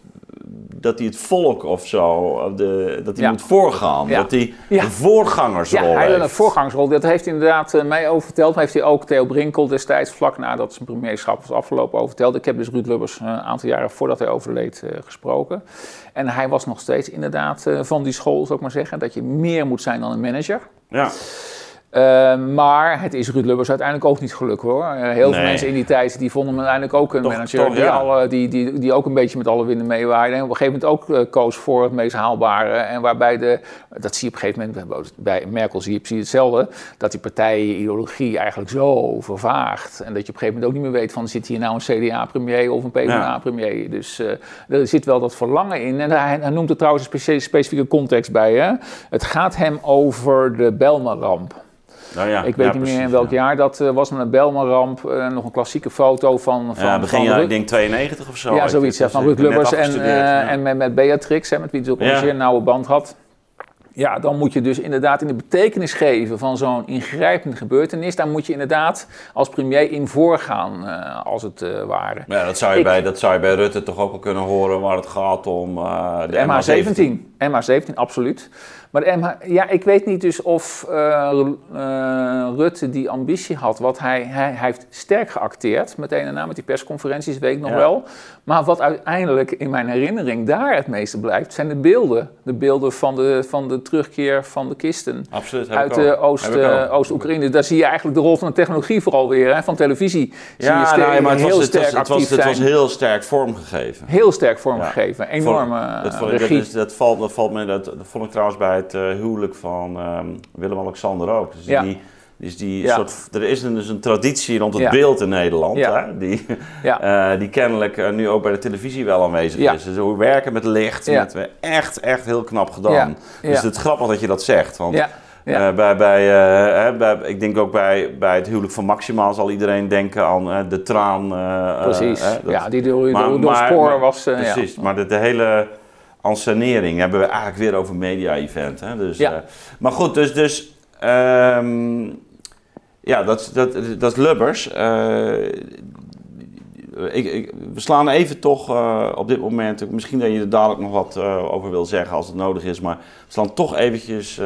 dat hij het volk of zo, de, dat hij Ja. moet voorgaan. Ja. Dat hij een voorgangersrol Ja, hij een heeft. voorgangsrol. Dat heeft hij inderdaad eh, mij over verteld. Heeft hij ook Theo Brinkel destijds, vlak nadat zijn premierschap was afgelopen, over verteld. Ik heb dus Ruud Lubbers eh, een aantal jaren voordat hij overleed gesproken. En hij was nog steeds inderdaad van die school, zou ik maar zeggen, dat je meer moet zijn dan een manager. Ja. Eh, maar het is Ruud Lubbers uiteindelijk ook niet gelukt hoor. Eh, heel veel mensen in die tijd die vonden hem uiteindelijk ook een Toch- manager toch, die, ja. alle, die, die, die ook een beetje met alle winden meewaaide. En op een gegeven moment ook eh, koos voor het meest haalbare. En waarbij de, dat zie je op een gegeven moment, bij Merkel zie je precies hetzelfde, dat die partijideologie eigenlijk zo vervaagt. En dat je op een gegeven moment ook niet meer weet van zit hier nou een CDA-premier of een PvdA-premier. Dus eh, er zit wel dat verlangen in. En hij, hij noemt er trouwens een specifieke context bij. Hè? Het gaat hem over de Belma-ramp. Nou ja, Ik weet ja, niet meer in welk ja. jaar dat eh, was met een Belma-ramp. eh, nog een klassieke foto van... van Ja, begin van Ruud- ik denk 92 of zo. ja, zoiets. Ja, van Ruud Lubbers en, eh, en met, met Beatrix, hè, met wie hij ook een zeer nauwe band had. Ja, dan moet je dus inderdaad in de betekenis geven van zo'n ingrijpende gebeurtenis. Daar moet je inderdaad als premier in voorgaan, als het eh ware. Maar ja, dat zou, je Ik- bij, dat zou je bij Rutte toch ook wel kunnen horen waar het gaat om eh, de, De MH17. MH17, absoluut. Maar de MH, ja, ik weet niet dus of eh, eh, Rutte die ambitie had. Wat hij, hij, hij heeft sterk geacteerd, meteen daarna met die persconferenties, weet ik nog Ja. wel. Maar wat uiteindelijk in mijn herinnering daar het meeste blijft, zijn de beelden. De beelden van de, van de terugkeer van de kisten. Absoluut. heb Uit ik de. Oost, eh, Oost-Oekraïne. Daar zie je eigenlijk de rol van de technologie vooral weer. Hè, van televisie. zie je Ja, sterk- nou, ja, maar het heel was, het sterk was, het was, actief het was heel sterk vormgegeven. Heel sterk vormgegeven. Enorme Vond- dat, eh, vond ik- dat, regie. dat, valt, dat valt me, dat, dat vond ik trouwens bij het eh, huwelijk van ehm, Willem-Alexander ook. Dus Ja. die, dus die Ja. soort, er is een, dus een traditie rond het Ja. beeld in Nederland, Ja. hè, die, eh, die kennelijk eh, nu ook bij de televisie wel aanwezig is. Dus hoe werken met licht, met, echt, echt heel knap gedaan. Dus het is grappig dat je dat zegt. Want bij, bij, hè, bij, ik denk ook bij, bij het huwelijk van Maxima zal iedereen denken aan de traan. Precies. dat- ja, die door, maar- door, door maar- spoor maar- was... ja. Precies, maar de, de hele ansenering hebben we eigenlijk weer over media-event. Dus, Ja. eh, maar goed, dus, dus ehm, ja, dat, dat, dat is Lubbers. Eh, ik, ik, we slaan even toch eh, op dit moment, misschien dat je er dadelijk nog wat over wil zeggen als het nodig is, maar we slaan toch eventjes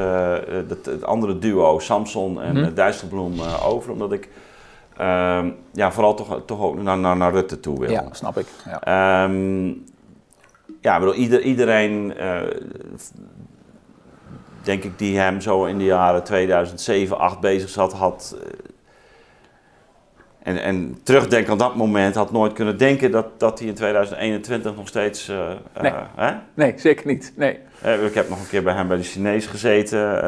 het, het andere duo, Samson en mm Dijsselbloem, over, omdat ik ehm, ja, vooral toch, toch ook naar, naar, naar Rutte toe wil. Ja, snap ik. Ja. Ehm, ja, bedoel, ieder, iedereen. eh, denk ik, die hem zo in de jaren 2007, 2008 bezig zat, had. eh, en, en terugdenken aan dat moment had nooit kunnen denken dat, dat hij in 2021 nog steeds. eh, Nee. hè? Nee, zeker niet. Nee. Ik heb nog een keer bij hem bij de Chinees gezeten.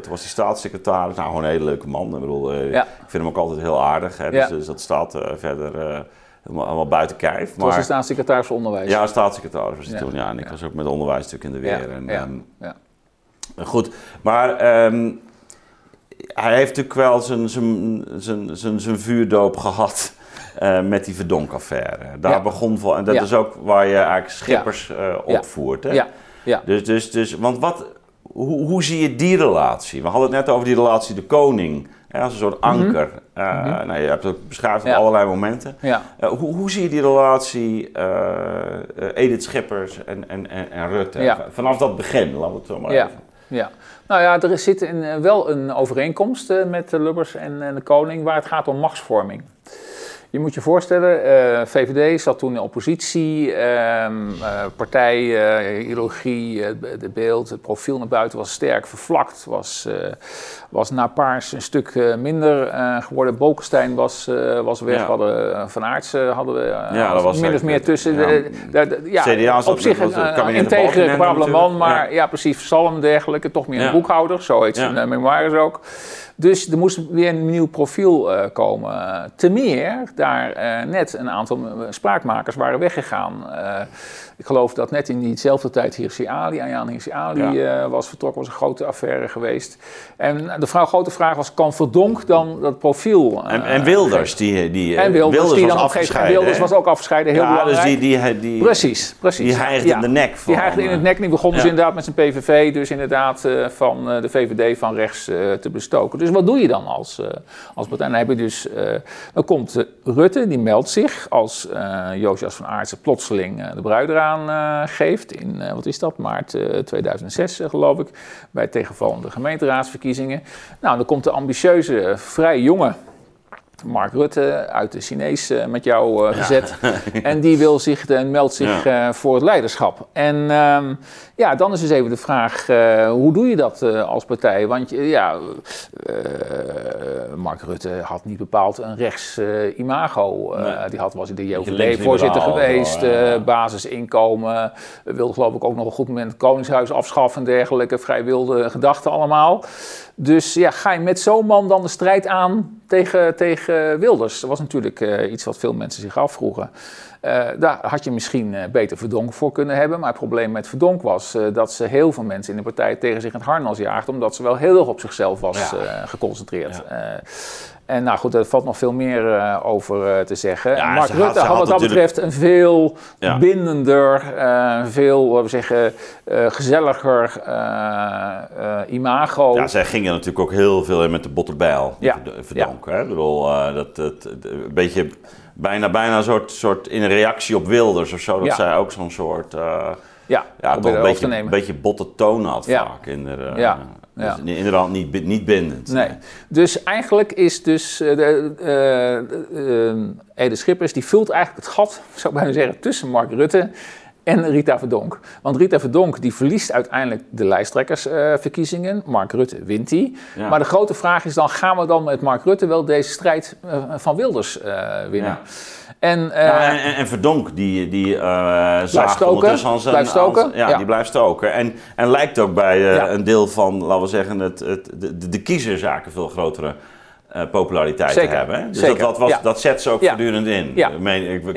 toen was hij staatssecretaris. Nou, gewoon een hele leuke man. Ik, bedoel, Ja. ik vind hem ook altijd heel aardig. Hè? Ja. Dus, dus dat staat verder helemaal buiten kijf. Het was de Maar, staatssecretaris van Onderwijs. ja, staatssecretaris was hij Ja. toen. Ja, en ik Ja. was ook met onderwijs natuurlijk in de weer. En, ja, ehm. Goed, maar ehm, hij heeft natuurlijk wel zijn, zijn, zijn, zijn, zijn vuurdoop gehad eh, met die Verdonk-affaire. Daar begon voor, en dat is ook waar je eigenlijk schippers eh, opvoert. Hè? Ja, ja. Dus, dus, dus, want wat, hoe, hoe zie je die relatie? We hadden het net over die relatie de koning, als een soort anker. Eh, nou, je hebt het beschreven op. Ja. allerlei momenten. ja. Eh, hoe, hoe zie je die relatie eh, Edith Schippers en, en, en, en Rutte? Ja. Vanaf dat begin, laten we het zo maar even. Ja, nou ja, er zit eh, wel een overeenkomst met de Lubbers en, en de koning waar het gaat om machtsvorming. Je moet je voorstellen, VVD zat toen in oppositie, ehm, eh, partij, ideologie, het beeld, het profiel naar buiten was sterk vervlakt, was, was na Paars een stuk eh, minder eh, geworden. Bolkestein was, eh, was weg, Ja. hadden, Van Aertsen hadden we Ja, dat was min of meer tussen. ja. de- de- de- ja, CDA op zich was een integere, man, maar Ja. precies, Salm dergelijke, toch meer een boekhouder, zo heet zijn memoires ook. Dus er moest weer een nieuw profiel komen. Te meer, daar net een aantal spraakmakers waren weggegaan. Ik geloof dat net in diezelfde tijd Hirsi Ali, Ayaan Hirsi Ali was vertrokken, was een grote affaire geweest. En de vrouw, grote vraag was, kan Verdonk dan dat profiel... eh, En, en Wilders, die, die en Wilders, die dan was moment- afgescheiden. Wilders was ook afgescheiden, heel ja, belangrijk. dus die, die, die, Precies, precies. die hijgde Ja. in de nek van... Die hijgde in het eh, nek. Die begon dus inderdaad met zijn PVV, dus inderdaad eh, van de VVD van rechts te bestoken. Dus wat doe je dan als, als partij? Dan, heb je dus, dan komt Rutte, die meldt zich als Josias van Aartsen plotseling de bruid eraan geeft. In, wat is dat, maart eh, 2006 eh, geloof ik, bij tegenvallende gemeenteraadsverkiezingen. Nou, dan komt de ambitieuze, vrij jonge Mark Rutte uit de Chinees eh, met jou eh, gezet. En die wil zich en meldt zich eh, voor het leiderschap. En ehm, ja, dan is dus even de vraag: eh, hoe doe je dat eh, als partij? Want ja, eh, Mark Rutte had niet bepaald een rechts eh, imago. Eh, Nee. Die had, was de JOVD-voorzitter geweest, ja. eh, basisinkomen. Wilde geloof ik ook nog een goed moment het Koningshuis afschaffen en dergelijke. Vrij wilde gedachten allemaal. Dus ja, ga je met zo'n man dan de strijd aan tegen, tegen Wilders? Dat was natuurlijk eh, iets wat veel mensen zich afvroegen. Eh, daar had je misschien eh, beter Verdonk voor kunnen hebben. Maar het probleem met Verdonk was dat ze heel veel mensen in de partij tegen zich in het harnas jaagden. Omdat ze wel heel erg op zichzelf was Ja. geconcentreerd. En nou goed, er valt nog veel meer eh, over eh, te zeggen. Ja, Mark had- Rutte had had wat dat natuurlijk- betreft een veel Ja. bindender, eh, veel we zeggen, gezelliger imago. Ja, zij gingen natuurlijk ook heel veel in met de botterbijl. Ja. Hè? Ik bedoel, dat, dat, dat- een beetje... Bijna, bijna een soort, soort in reactie op Wilders of zo. Dat Ja. zij ook zo'n soort... ja, ja, toch een beetje, een beetje botte toon had Ja. vaak. In de, eh, Ja. dus. Inderdaad niet, niet bindend. Nee. Dus eigenlijk is dus eh, de, eh, eh, Ede Schippers die vult eigenlijk het gat, zou ik bijna zeggen, tussen Mark Rutte en Rita Verdonk. Want Rita Verdonk die verliest uiteindelijk de lijsttrekkersverkiezingen. Mark Rutte wint die. Ja. Maar de grote vraag is dan, gaan we dan met Mark Rutte wel deze strijd eh, van Wilders eh, winnen? Ja. En, eh, Ja, en, en- en Verdonk, die, die stoken, ondertussen aan zijn... blijft stoken, ja, ja. die blijft stoken. En, en lijkt ook bij eh, Ja. een deel van, laten we zeggen, het, het, de, de, kiezerzaken veel grotere populariteit Zeker, te hebben. Hè? Dus zeker, dat, dat, was, dat zet ze ook voortdurend in. Ja. Ik meen, ik,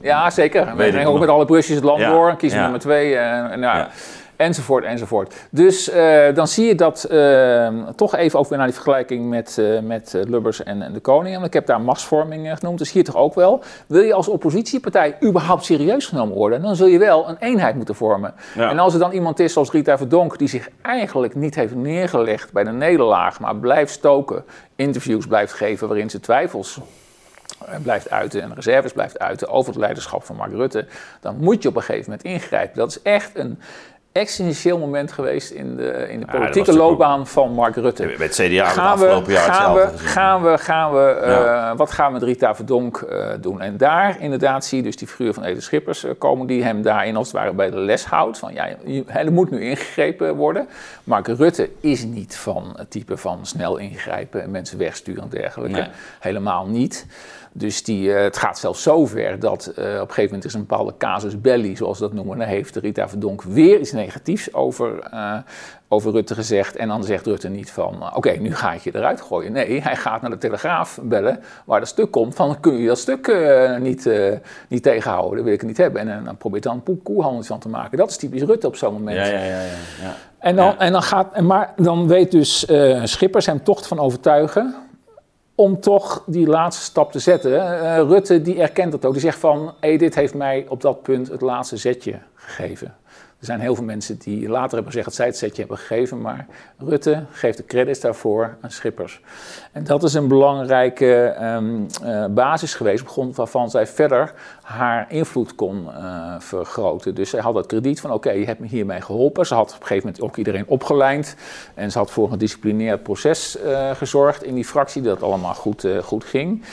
Ja. Zeker. We Weet ook nog. met alle busjes het land door. Kiezen nummer twee. en, nou, Ja. Enzovoort, enzovoort. Dus eh, dan zie je dat, eh, toch even ook weer naar die vergelijking met, eh, met Lubbers en, en de koning. Want ik heb daar machtsvorming genoemd, dus hier toch ook wel. Wil je als oppositiepartij überhaupt serieus genomen worden, dan zul je wel een eenheid moeten vormen. Ja. En als er dan iemand is zoals Rita Verdonk, die zich eigenlijk niet heeft neergelegd bij de nederlaag, maar blijft stoken, interviews blijft geven waarin ze twijfels blijft uiten en reserves blijft uiten over het leiderschap van Mark Rutte, dan moet je op een gegeven moment ingrijpen. Dat is echt een existentieel moment geweest in de, in de politieke loopbaan van Mark Rutte. Bij het CDA gaan afgelopen jaar gaan we, gaan we, gaan we, uh, wat gaan we met Rita Verdonk uh, doen? En daar inderdaad zie je dus die figuur van Edith Schippers uh, komen, die hem daarin als het ware bij de les houdt. Van ja, er moet nu ingegrepen worden. Mark Rutte is niet van het type van snel ingrijpen en mensen wegsturen en dergelijke. Nee. Helemaal niet. Dus die, het gaat zelfs zover dat op een gegeven moment is een bepaalde casus belli, zoals dat noemen. Dan heeft Rita Verdonk weer iets negatiefs over, uh, over Rutte gezegd. En dan zegt Rutte niet van, uh, oké, nu ga ik je eruit gooien. Nee, hij gaat naar de Telegraaf bellen waar dat stuk komt van, kun je dat stuk uh, niet, niet tegenhouden? Dat wil ik niet hebben. En dan probeert dan een koehandels van te maken. Dat is typisch Rutte op zo'n moment. Ja, ja, ja. ja, ja. En, dan, en dan gaat, maar dan weet dus Schippers hem toch van overtuigen om toch die laatste stap te zetten. Uh, Rutte die erkent dat ook. Die zegt van, Edith heeft mij op dat punt het laatste zetje gegeven. Er zijn heel veel mensen die later hebben gezegd dat zij het setje hebben gegeven, maar Rutte geeft de credits daarvoor aan Schippers. En dat is een belangrijke um, uh, basis geweest, op grond waarvan zij verder haar invloed kon uh, vergroten. Dus zij had het krediet van oké, je hebt me hiermee geholpen. Ze had op een gegeven moment ook iedereen opgeleid en ze had voor een gedisciplineerd proces uh, gezorgd in die fractie, dat allemaal goed, goed ging.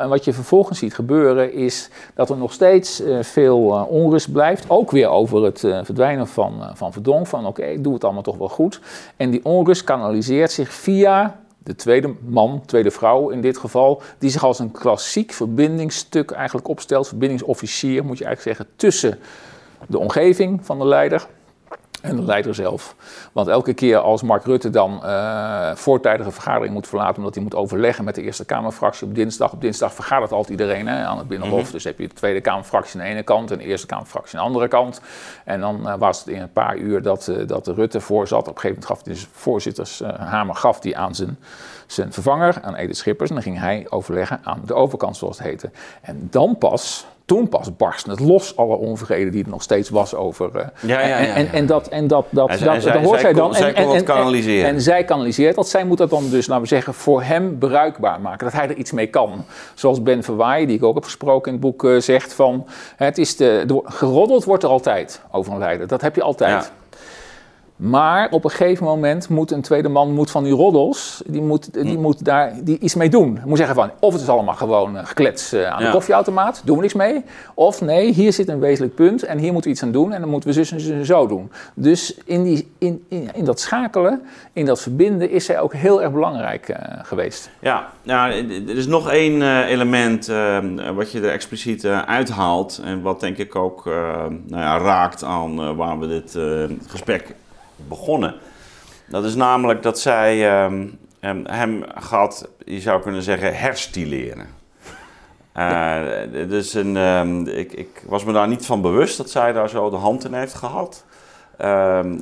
En wat je vervolgens ziet gebeuren is dat er nog steeds uh, veel uh, onrust blijft. Ook weer over het uh, verdwijnen van, van Verdonk. Van oké, doe het allemaal toch wel goed. En die onrust kanaliseert zich via de tweede man, tweede vrouw in dit geval, die zich als een klassiek verbindingsstuk eigenlijk opstelt. Verbindingsofficier moet je eigenlijk zeggen tussen de omgeving van de leider en de leider zelf. Want elke keer als Mark Rutte dan uh, voortijdige vergadering moet verlaten, omdat hij moet overleggen met de Eerste Kamerfractie op dinsdag. Op dinsdag vergadert altijd iedereen hè, aan het Binnenhof. Mm -hmm. Dus heb je de Tweede Kamerfractie aan de ene kant en de Eerste Kamerfractie aan de andere kant. En dan uh, was het in een paar uur dat, uh, dat Rutte voor zat. Op een gegeven moment gaf hij dus voorzittershamer gaf die aan zijn, zijn vervanger, aan Edith Schippers. En dan ging hij overleggen aan de overkant, zoals het heette. En dan pas toen pas barstte het los, alle onvrede die er nog steeds was over. Uh, ja, ja, ja, ja, En, en dat, en dat, dat, en dat, zij, dat hoort zij, dan. Zij en, kon kanaliseren. En, en, zij kanaliseert dat. Zij moet dat dan dus, laten we zeggen, voor hem bruikbaar maken. Dat hij er iets mee kan. Zoals Ben Verwaaien, die ik ook heb gesproken in het boek, uh, zegt van... Het is de, de, geroddeld wordt er altijd over een leider. Dat heb je altijd. Maar op een gegeven moment moet een tweede man moet van die roddels, die moet, die moet daar die iets mee doen. Moet zeggen van, of het is allemaal gewoon uh, geklets uh, aan ja. de koffieautomaat, doen we niks mee. Of nee, hier zit een wezenlijk punt en hier moeten we iets aan doen en dan moeten we zus en zo doen. Dus in, die, in, in, in dat schakelen, in dat verbinden is zij ook heel erg belangrijk uh, geweest. Ja, nou, er is nog één element wat je er expliciet uithaalt en wat denk ik ook nou ja, raakt aan waar we dit gesprek begonnen. Dat is namelijk dat zij um, hem gaat, je zou kunnen zeggen, herstileren. Uh, dus een, um, ik, ik, was me daar niet van bewust dat zij daar zo de hand in heeft gehad. Um,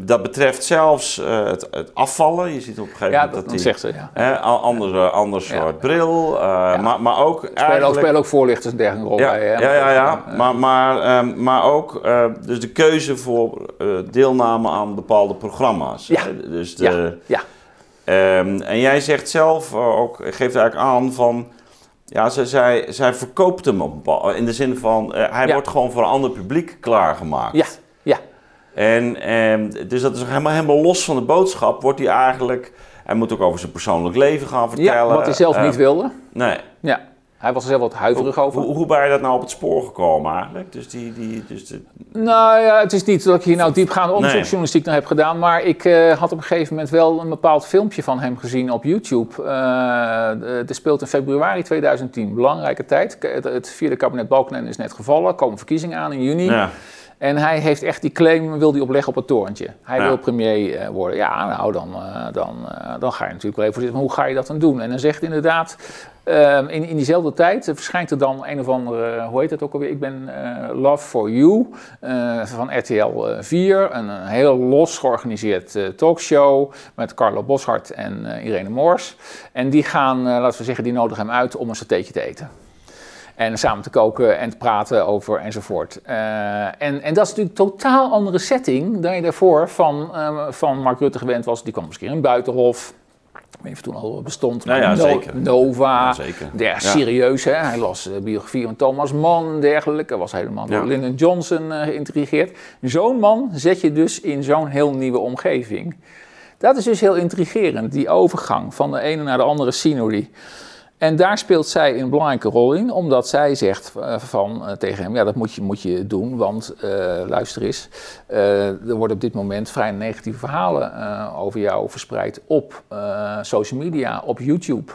dat betreft zelfs uh, het, het, afvallen. Je ziet op een gegeven ja, moment dat, dat die, zegt ze, ja. Hè, andere, ander soort ja. bril. Ja. maar, maar ook spelen eigenlijk... Ook, spelen ook voorlichters en dergelijke rol bij. Hè? Ja, ja, ja. Maar, maar, um, maar ook dus de keuze voor deelname aan bepaalde programma's. Ja. Dus de, ja. Um, en jij zegt zelf ook, geeft eigenlijk aan van... Ja, zij, zij, zij verkoopt hem op, in de zin van, hij wordt gewoon voor een ander publiek klaargemaakt. Ja. En, en, dus dat is helemaal, helemaal los van de boodschap, wordt hij eigenlijk... Hij moet ook over zijn persoonlijk leven gaan vertellen. Ja, wat hij zelf uh, niet wilde. Nee. Ja, hij was er zelf wat huiverig over. Hoe, hoe ben je dat nou op het spoor gekomen eigenlijk? Dus die, die, dus de... Nou ja, het is niet dat ik hier nou diepgaande onderzoeksjournalistiek naar heb gedaan. Maar ik uh, had op een gegeven moment wel een bepaald filmpje van hem gezien op YouTube. Uh, het speelt in februari 2010, belangrijke tijd. Het, het vierde kabinet Balkenende is net gevallen. Er komen verkiezingen aan in juni. Ja. En hij heeft echt die claim, wil hij opleggen op het torentje. Hij ja. wil premier uh, worden. Ja, nou, dan, uh, dan, uh, dan ga je natuurlijk wel even zitten. Maar hoe ga je dat dan doen? En dan zegt inderdaad, in, in diezelfde tijd verschijnt er dan een of andere, hoe heet het ook alweer? Ik ben Love for You van RTL 4. Een, een heel los georganiseerd talkshow met Carlo Boshart en Irene Moors. En die gaan, laten we zeggen, die nodigen hem uit om een satéetje te eten. En samen te koken en te praten over enzovoort. Uh, en, en dat is natuurlijk een totaal andere setting dan je daarvoor van, uh, van Mark Rutte gewend was. Die kwam misschien in Buitenhof. Even toen al bestond. Nou ja, No- zeker. Nova. Ja, zeker. Ja, serieus, hè? Hij las de biografie van Thomas Mann en dergelijke. Hij was helemaal door. Lyndon Johnson eh, geïntrigeerd. Zo'n man zet je dus in zo'n heel nieuwe omgeving. Dat is dus heel intrigerend, die overgang van de ene naar de andere scenery. En daar speelt zij een belangrijke rol in, omdat zij zegt eh, van, eh, tegen hem, ja dat moet je, moet je doen, want eh, luister eens, er worden op dit moment vrij negatieve verhalen over jou verspreid op social media, op YouTube.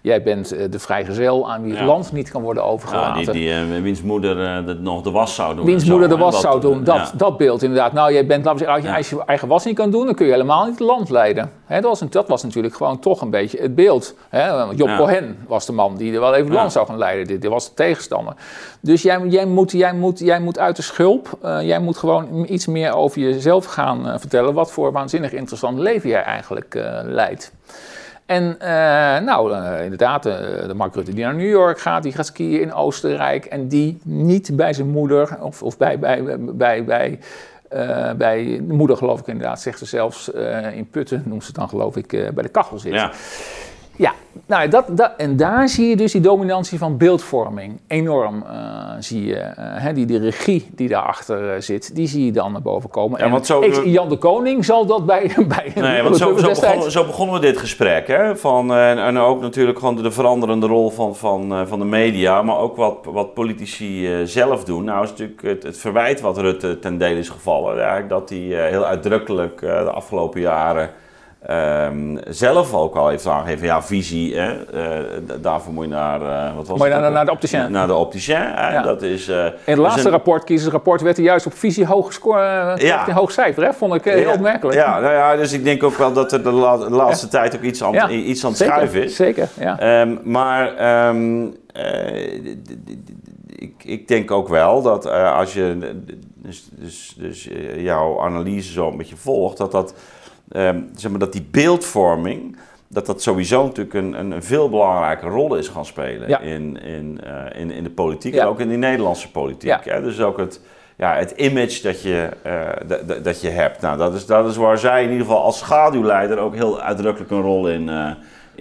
Jij bent de vrijgezel aan wie het Ja. land niet kan worden Ja, overgelaten. die, die, eh, wiens moeder de- nog de was zou doen. Wiens zo, moeder de was zou doen, dat, ja. dat beeld inderdaad. Nou, jij bent, laten als je, Ja. als je eigen was niet kan doen, dan kun je helemaal niet het land leiden. Dat, was, dat was natuurlijk gewoon toch een beetje het beeld. Hè? Want Job Ja. Cohen was de man die er wel even Ja. land zou gaan leiden. Dit, dit was de tegenstander. Dus jij, jij, moet, jij, moet, jij moet uit de schulp. Eh, jij moet gewoon iets meer over jezelf gaan eh, vertellen. Wat voor waanzinnig interessant leven jij eigenlijk eh, leidt. En nou, inderdaad, de Mark Rutte die naar New York gaat, die gaat skiën in Oostenrijk en die niet bij zijn moeder of, of bij, bij, bij, bij, bij de moeder geloof ik inderdaad, zegt ze zelfs in Putten, noemt ze het dan geloof ik, bij de kachel zit. Ja. Ja, nou, dat, dat, en daar zie je dus die dominantie van beeldvorming enorm, eh, zie je. eh, hè, die, die regie die daarachter eh, zit, die zie je dan naar boven komen. Ja, en want zo- ik- Jan de Koning zal dat bij, bij Nee, want zo, zo, begonnen, zo begonnen we dit gesprek. Hè? Van, en, en ook natuurlijk gewoon de, de veranderende rol van, van, van de media, maar ook wat, wat politici zelf doen. Nou is natuurlijk het, het verwijt wat Rutte ten dele is gevallen. Eigenlijk dat hij heel uitdrukkelijk de afgelopen jaren ehm, zelf ook al heeft aangegeven, ja, visie, hè? eh, daarvoor moet je naar, eh, wat was Moet je het naar- de opticien. Naar de opticien? Ja. dat is... eh, In het laatste dus een- rapport, kiezersrapport, werd hij juist op visie hoog gescoord. Ja. Een hoog cijfer, hè? vond ik heel Ja, opmerkelijk. Ja, nou ja, dus ik denk ook wel dat er de, la- de laatste tijd ook iets aan, iets aan het zeker, schuiven is. Zeker, ja. Ehm, maar ehm, eh, ik, ik denk ook wel dat als je dus, dus, dus jouw analyse zo een beetje volgt, dat, dat, ehm, zeg maar, dat die beeldvorming, dat dat sowieso natuurlijk een, een, een veel belangrijke rol is gaan spelen Ja. in, in, eh, in, in de politiek en ook in de Nederlandse politiek. Hè? Dus ook het, ja, het image dat je, d- dat je hebt. Nou, dat is, dat is waar zij in ieder geval als schaduwleider ook heel uitdrukkelijk een rol in, eh,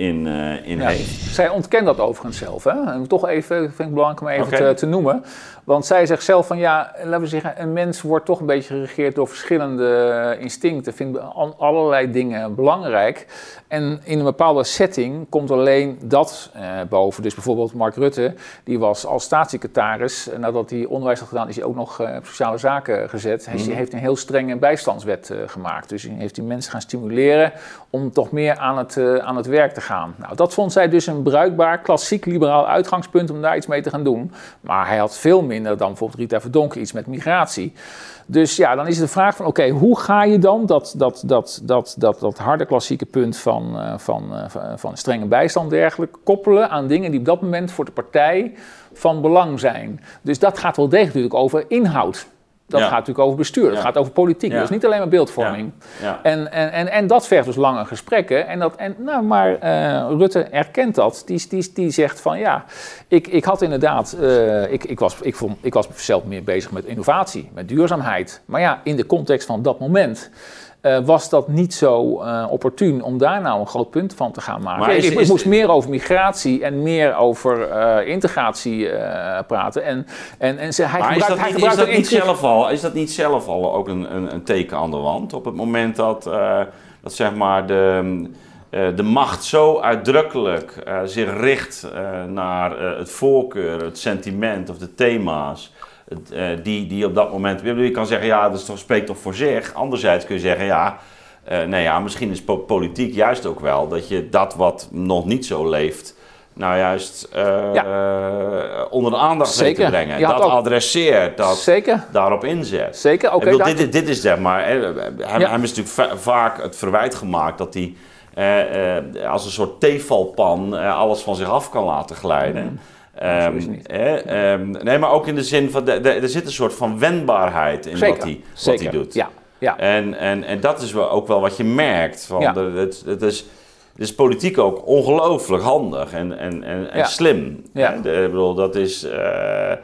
in, eh, in Ja. heeft. Zij ontkent dat overigens zelf. Hè? En toch even, vind ik belangrijk om even te, te noemen. Want zij zegt zelf van ja, laten we zeggen, een mens wordt toch een beetje geregeerd door verschillende instincten. Vindt al- allerlei dingen belangrijk. En in een bepaalde setting komt alleen dat eh, boven. Dus bijvoorbeeld Mark Rutte, die was als staatssecretaris, nadat hij onderwijs had gedaan, is hij ook nog eh, op sociale zaken gezet. Hij Mhm. heeft een heel strenge bijstandswet eh, gemaakt. Dus hij heeft die mensen gaan stimuleren om toch meer aan het, aan het werk te gaan. Nou, dat vond zij dus een bruikbaar, klassiek liberaal uitgangspunt om daar iets mee te gaan doen. Maar hij had veel minder dan bijvoorbeeld Rita Verdonken iets met migratie. Dus ja, dan is de vraag van oké, hoe ga je dan dat, dat, dat, dat, dat, dat harde klassieke punt van, eh, van, eh, van, van strenge bijstand dergelijke koppelen aan dingen die op dat moment voor de partij van belang zijn. Dus dat gaat wel degelijk natuurlijk over inhoud. Dat Ja. gaat natuurlijk over bestuur, dat Ja. gaat over politiek. Dat is niet alleen maar beeldvorming. Ja. En, en, en, en dat vergt dus lange gesprekken. En dat, en, nou, maar eh, Rutte erkent dat. Die, die, die zegt van ja, ik, ik had inderdaad, eh, ik, ik, was, ik, vond, ik was zelf meer bezig met innovatie, met duurzaamheid. Maar ja, in de context van dat moment. Eh, was dat niet zo eh, opportun om daar nou een groot punt van te gaan maken? Maar is- ik, is- moest meer over migratie en meer over eh, integratie praten. En, en, en ze, hij Maar is dat, hij niet, is, dat zelf al, is dat niet zelf al ook een, een, een teken aan de wand? Op het moment dat, dat zeg maar de, de macht zo uitdrukkelijk zich richt naar het voorkeur, het sentiment of de thema's. Eh, die, die op dat moment. Je kan zeggen, ja, dat is toch, spreekt toch voor zich. Anderzijds kun je zeggen, ja. eh, nee, ja, misschien is po- politiek juist ook wel dat je dat wat nog niet zo leeft, nou juist eh, onder de aandacht weet te brengen. Je Dat ook- adresseert, dat Zeker, daarop inzet. zeker. Oké, daar- dit, is- dit is zeg maar, hè, hem, Ja. hem is natuurlijk va- vaak het verwijt gemaakt dat hij als een soort theevalpan eh, alles van zich af kan laten glijden. Ehm, het hè, ehm, nee, maar ook in de zin van, de, de- er zit een soort van wendbaarheid in zeker, wat hij, wat doet. Ja, ja. En, en, en dat is wel, ook wel wat je merkt. Van Ja. de, het, het, is, het is politiek ook ongelooflijk handig en, en, en, en Ja. slim. Ja. Ik bedoel, dat is... eh, eh,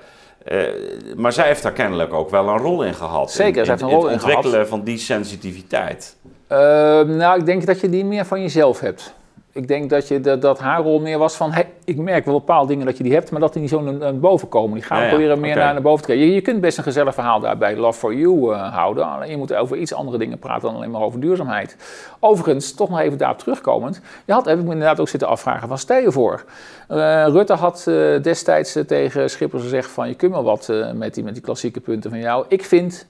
maar zij heeft daar kennelijk ook wel een rol in gehad. Zeker, in, zij heeft een in rol het in gehad. ontwikkelen van die sensitiviteit. Ehm, nou, ik denk dat je die meer van jezelf hebt. Ik denk dat, je, dat, dat haar rol meer was van, hey, ik merk wel bepaalde dingen dat je die hebt, maar dat die niet zo naar, boven komen. Die gaan Ja, ja, proberen meer naar, naar boven te krijgen. Je, je kunt best een gezellig verhaal daarbij Love for You eh, houden, alleen je moet over iets andere dingen praten dan alleen maar over duurzaamheid. Overigens, toch nog even daarop terugkomend, je had, heb ik me inderdaad ook zitten afvragen, van stel je voor, eh, Rutte had eh, destijds tegen Schippers gezegd van, je kunt wel wat met, die, met die klassieke punten van jou. Ik vind...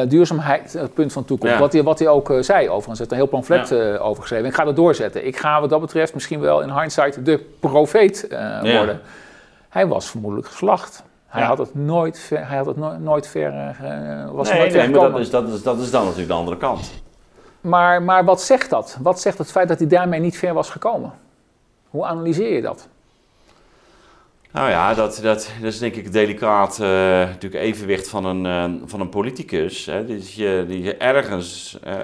eh, duurzaamheid het punt van toekomst. Ja. Wat, hij, wat hij ook eh, zei overigens. Hij heeft een heel pamflet eh, over geschreven. Ik ga dat doorzetten. Ik ga wat dat betreft misschien wel in hindsight de profeet eh, Ja. worden. Hij was vermoedelijk geslacht. Hij Ja. had het nooit ver, hij had het nooit, nooit ver, eh, was Nee, nooit nee maar dat is, dat, is, dat is dan natuurlijk de andere kant. Maar, maar wat zegt dat? Wat zegt het feit dat hij daarmee niet ver was gekomen? Hoe analyseer je dat? Nou ja, dat, dat, dat is denk ik het delicaat eh, natuurlijk evenwicht van een, eh, van een politicus. Hè. Dus je, die je ergens, eh,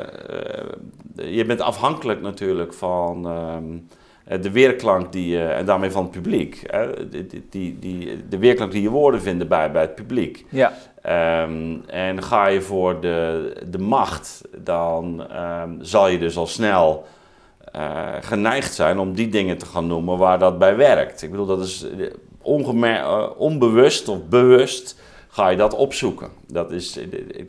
je bent afhankelijk natuurlijk van ehm, eh, de weerklank die je, en daarmee van het publiek. Hè. Die, die, de weerklank die je woorden vinden bij, bij het publiek. Ja, Ehm, en ga je voor de, de macht, dan ehm, zal je dus al snel geneigd zijn om die dingen te gaan noemen waar dat bij werkt. Ik bedoel, dat is eh, onbewust of bewust ga je dat opzoeken. Dat is eh,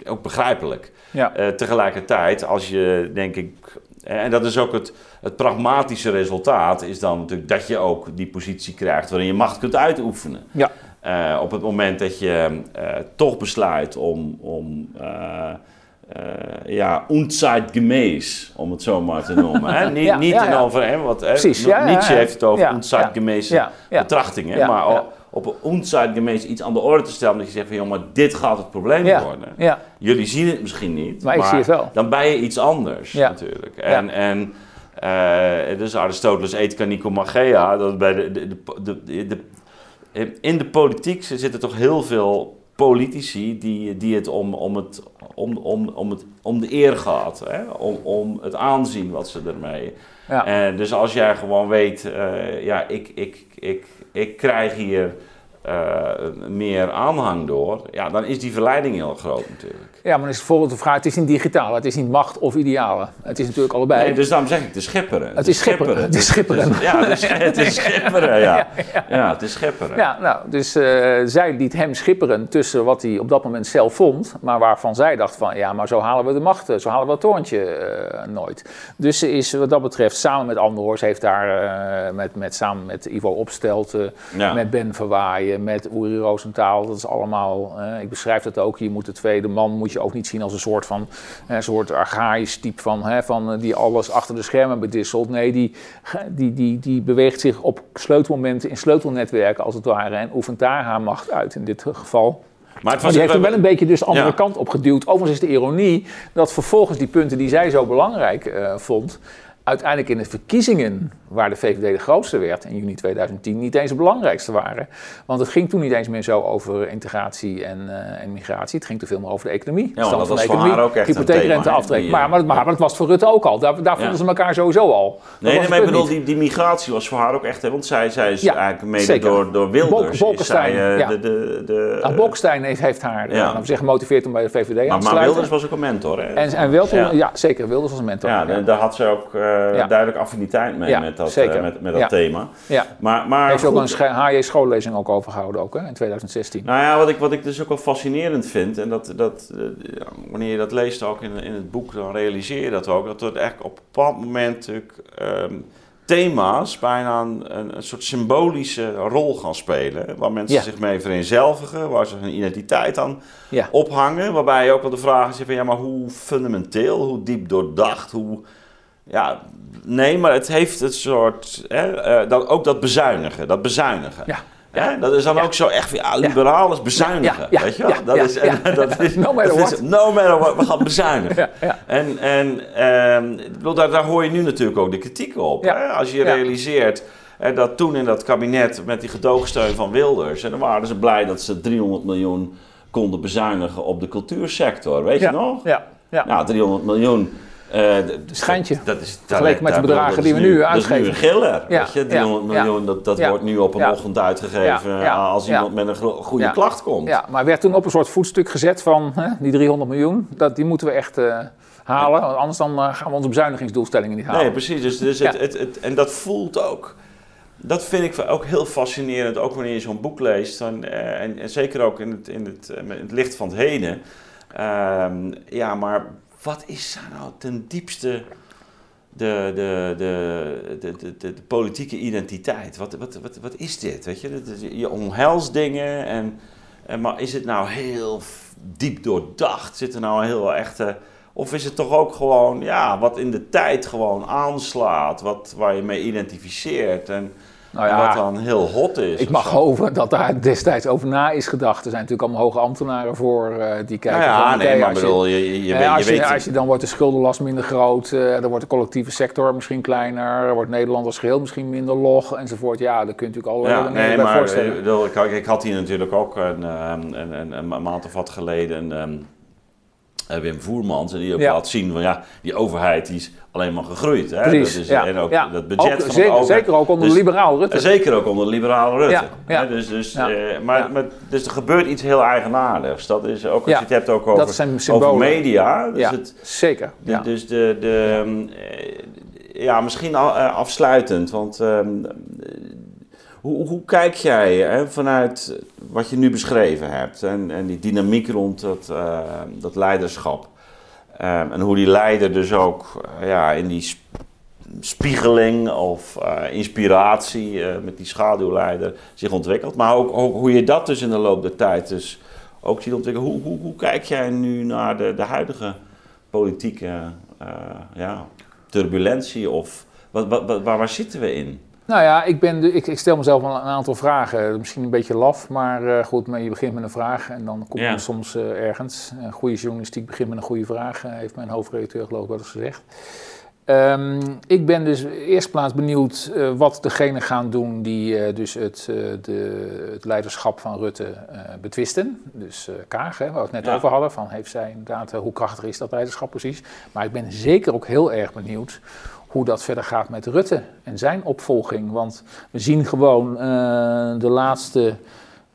ook begrijpelijk. ja, Eh, tegelijkertijd, als je denk ik, en dat is ook het, het pragmatische resultaat, is dan natuurlijk dat je ook die positie krijgt waarin je macht kunt uitoefenen. ja, op het moment dat je toch besluit om, om eh, ja, unzeitgemäß, om het zo maar te noemen. Hè? Niet, Ja, niet ja, in ja. over, hè, ja, Nietzsche heeft het over unzeitgemäße betrachtingen. Maar op unzeitgemäß iets aan de orde te stellen, dat je zegt van, joh, maar dit gaat het probleem worden. Jullie zien het misschien niet, Maar ik zie het wel. dan ben je iets anders natuurlijk. En, en eh, dus Aristoteles Ethica Nicomachea, dat bij de, de, de, de, de- in de politiek zitten toch heel veel politici die, die het om, om, het, om, om, om, het, om de eer gaat, hè? Om, om het aanzien wat ze ermee. Ja. En dus als jij gewoon weet, eh, ja, ik, ik, ik, ik krijg hier eh, meer aanhang door, ja, dan is die verleiding heel groot natuurlijk. Ja, maar dan is bijvoorbeeld de vraag, het is niet digitaal, het is niet macht of idealen. Het is natuurlijk allebei. Nee, dus daarom zeg ik, het is schipperen. Het is schipperen, het is schipperen. Ja, het is, schipperen, ja. Ja, het is schipperen. Ja, nou, dus eh, zij liet hem schipperen tussen wat hij op dat moment zelf vond, maar waarvan zij dacht van, ja, maar zo halen we de macht, eh, zo halen we het toontje nooit. Dus ze is wat dat betreft samen met Andor's, heeft daar met, met, samen met Ivo Opstelten, Ja. met Ben Verwaaien, met Uri Roosentaal, dat is allemaal, eh, ik beschrijf dat ook, je moet de tweede man moet je ook niet zien als een soort van, een soort archaïsch type van, hè, van eh, die alles achter de schermen bedisselt. Nee, die, die, die, die beweegt zich op sleutelmomenten in sleutelnetwerken als het ware en oefent daar haar macht uit in dit geval. Maar het was die heeft er wel een beetje dus de andere Ja. kant op geduwd. Overigens is de ironie dat vervolgens die punten die zij zo belangrijk eh, vond, uiteindelijk in de verkiezingen, waar de VVD de grootste werd in juni 2010, niet eens het belangrijkste waren. Want het ging toen niet eens meer zo over integratie en, eh, en migratie. Het ging te veel meer over de economie. want stand dat was de voor economie, haar ook echt hypotheekrente aftrek. die, maar, eh, maar, maar, maar dat was voor Rutte ook al. Daar, daar vonden Ja. ze elkaar sowieso al. Dat Nee, nee, maar ik bedoel, die, die migratie was voor haar ook echt, hè, want zij, zij is Ja, eigenlijk mede zeker. door, door Wilders. Is zij, eh, ja. de, de, de, Nou, Bolkestein heeft, heeft haar eh, Ja. zeggen, gemotiveerd om bij de VVD aan maar, te maar sluiten. Wilders was ook een mentor, hè? En, en Welton, Ja. ja. zeker, Wilders was een mentor. Ja, ja. daar had ze ook eh, duidelijk affiniteit mee Ja, met dat, eh, met, met dat Ja. thema. Ja. Maar, maar Heeft ook een sche- HJ schoollezing ook over gehouden ook, hè, in 2016. Nou ja, wat ik, wat ik dus ook wel fascinerend vind, en dat, dat, eh, ja, wanneer je dat leest ook in, in het boek, dan realiseer je dat ook, dat er eigenlijk op een bepaald moment natuurlijk ehm, thema's bijna een, een, een soort symbolische rol gaan spelen, waar mensen Ja. zich mee vereenzelvigen, waar ze hun identiteit aan Ja. ophangen, waarbij je ook wel de vraag is van, ja, maar hoe fundamenteel, hoe diep doordacht, hoe... Ja, nee, maar het heeft het soort, hè, eh, dat, ook dat bezuinigen, dat bezuinigen. Ja. Ja, dat is dan Ja. ook zo echt, ja, liberaal is bezuinigen, Ja, weet je wel? dat is, ja. dat is, No matter is- what. no matter what, we gaan bezuinigen. En, en ehm, daar, daar hoor je nu natuurlijk ook de kritiek op. Ja. Hè? Als je realiseert dat toen in dat kabinet met die gedoogsteun van Wilders... en dan waren ze blij dat ze 300 miljoen konden bezuinigen op de cultuursector, weet je nog? Ja, ja. Nou, 300 miljoen... eh, d- Schijntje. Dat is, Vergeleken met de bedragen die we nu Dat is nu uitgeven. een giller, Ja, weet je? ja, 300 ja. miljoen, dat, dat wordt nu op een ochtend uitgegeven ja, als iemand met een goede klacht komt. Ja, maar werd toen op een soort voetstuk gezet van hè, die 300 miljoen. Dat, die moeten we echt eh, halen. Want anders dan eh, gaan we onze bezuinigingsdoelstellingen niet halen. Nee, precies. Dus, dus het, het, het, en dat voelt ook. Dat vind ik ook heel fascinerend, ook wanneer je zo'n boek leest. Dan, eh, en, en, zeker ook in het, in het, in het licht van het heden. Ehm, ja, maar wat is daar nou ten diepste de, de, de, de, de, de, politieke identiteit? Wat, wat, wat, wat is dit? Weet je? Je omhelst dingen, en, en, maar is het nou heel diep doordacht? Zit er nou een heel echte. Of is het toch ook gewoon ja, wat in de tijd gewoon aanslaat, wat, waar je mee identificeert? En, nou ja, wat dan heel hot is. Ik mag hopen dat daar destijds over na is gedacht. Er zijn natuurlijk allemaal hoge ambtenaren voor uh, die kijken. Nou ja, nee, maar bedoel, je, je, je, als, je, weet... als je dan wordt de schuldenlast minder groot, uh, dan wordt de collectieve sector misschien kleiner, wordt Nederland als geheel misschien minder log enzovoort. Ja, daar kun je natuurlijk al ja, nee, maar, voorstellen. Ik, ik, had hier natuurlijk ook een, een, een, een maand of wat geleden... Een, uh, Wim Voermans. En die ook ja. laat zien van ja, die overheid die is alleen maar gegroeid. Hè? Precies, dat is, ja. En ook ja. dat budget ook, van zeker, overheid. Zeker ook onder dus, liberaal Rutte. Zeker ook onder liberaal Rutte. Hè? Dus, dus, uh, maar, maar, dus er gebeurt iets heel eigenaardigs. Dat is ook als je het hebt ook over, over media. Dus ja, het, zeker. De, dus de, de, ja, misschien afsluitend, want um, hoe, hoe, kijk jij vanuit wat je nu beschreven hebt en, en die dynamiek rond dat, uh, dat leiderschap? Um, en hoe die leider dus ook uh, ja, in die sp spiegeling of uh, inspiratie met die schaduwleider zich ontwikkelt. Maar ook, hoe je dat dus in de loop der tijd dus ook ziet ontwikkelen. Hoe, hoe, hoe kijk jij nu naar de, de huidige politieke ja, turbulentie of wat, waar, waar zitten we in? Nou ja, ik, ben de, ik, ik, stel mezelf een, een, aantal vragen. Misschien een beetje laf, maar uh, goed, maar je begint met een vraag en dan komt ja. je soms uh, ergens. Een goede journalistiek begint met een goede vraag, uh, heeft mijn hoofdredacteur geloof ik wel eens gezegd. Um, ik ben dus eerst plaats benieuwd wat degenen gaan doen die dus het, de, het, leiderschap van Rutte betwisten. Dus Kaag, hè, waar we het net ja. over hadden, van heeft zij inderdaad, hoe krachtig is dat leiderschap precies. Maar ik ben zeker ook heel erg benieuwd hoe dat verder gaat met Rutte en zijn opvolging. Want we zien gewoon uh, de laatste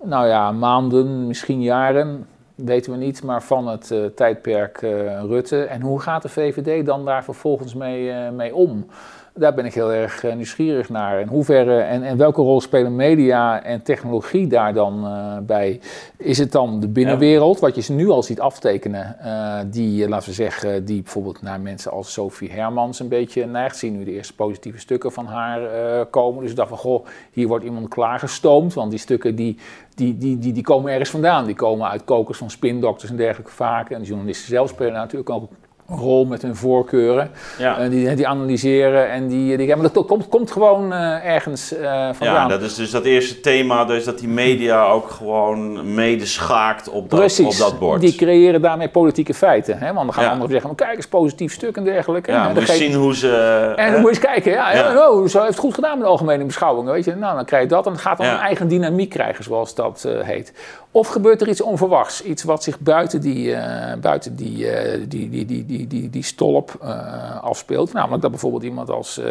nou ja, maanden, misschien jaren, weten we niet, maar van het uh, tijdperk uh, Rutte. En hoe gaat de VVD dan daar vervolgens mee, mee om? Daar ben ik heel erg nieuwsgierig naar. In hoeverre en, en welke rol spelen media en technologie daar dan uh, bij? Is het dan de binnenwereld, wat je ze nu al ziet aftekenen, uh, die, laten we zeggen, die bijvoorbeeld naar mensen als Sophie Hermans een beetje neigt? Zien nu de eerste positieve stukken van haar uh, komen. Dus ik dacht van, goh, hier wordt iemand klaargestoomd, want die stukken die, die, die, die, die komen ergens vandaan. Die komen uit kokers van spindokters en dergelijke vaak. En de journalisten zelf spelen natuurlijk ook rol met hun voorkeuren. Ja. Uh, die, die analyseren en die, die maar dat komt, komt gewoon uh, ergens uh, vandaan. Ja, dat is dus dat eerste thema, dus dat die media ook gewoon medeschaakt op dat, Precies, op dat bord. die creëren daarmee politieke feiten. Hè? Want dan gaan ja. anderen zeggen, kijk eens, positief stuk en dergelijke. Ja, en moet je zien hoe ze... En dan moet je eens kijken, ja, ja. Oh, zo heeft het goed gedaan met de algemene beschouwingen. Weet je? Nou, dan krijg je dat en het gaat dan een eigen dynamiek krijgen, zoals dat heet. Of gebeurt er iets onverwachts, iets wat zich buiten die, buiten die, die, die, die, die die, die, stolp uh, afspeelt. Namelijk dat bijvoorbeeld iemand als, uh,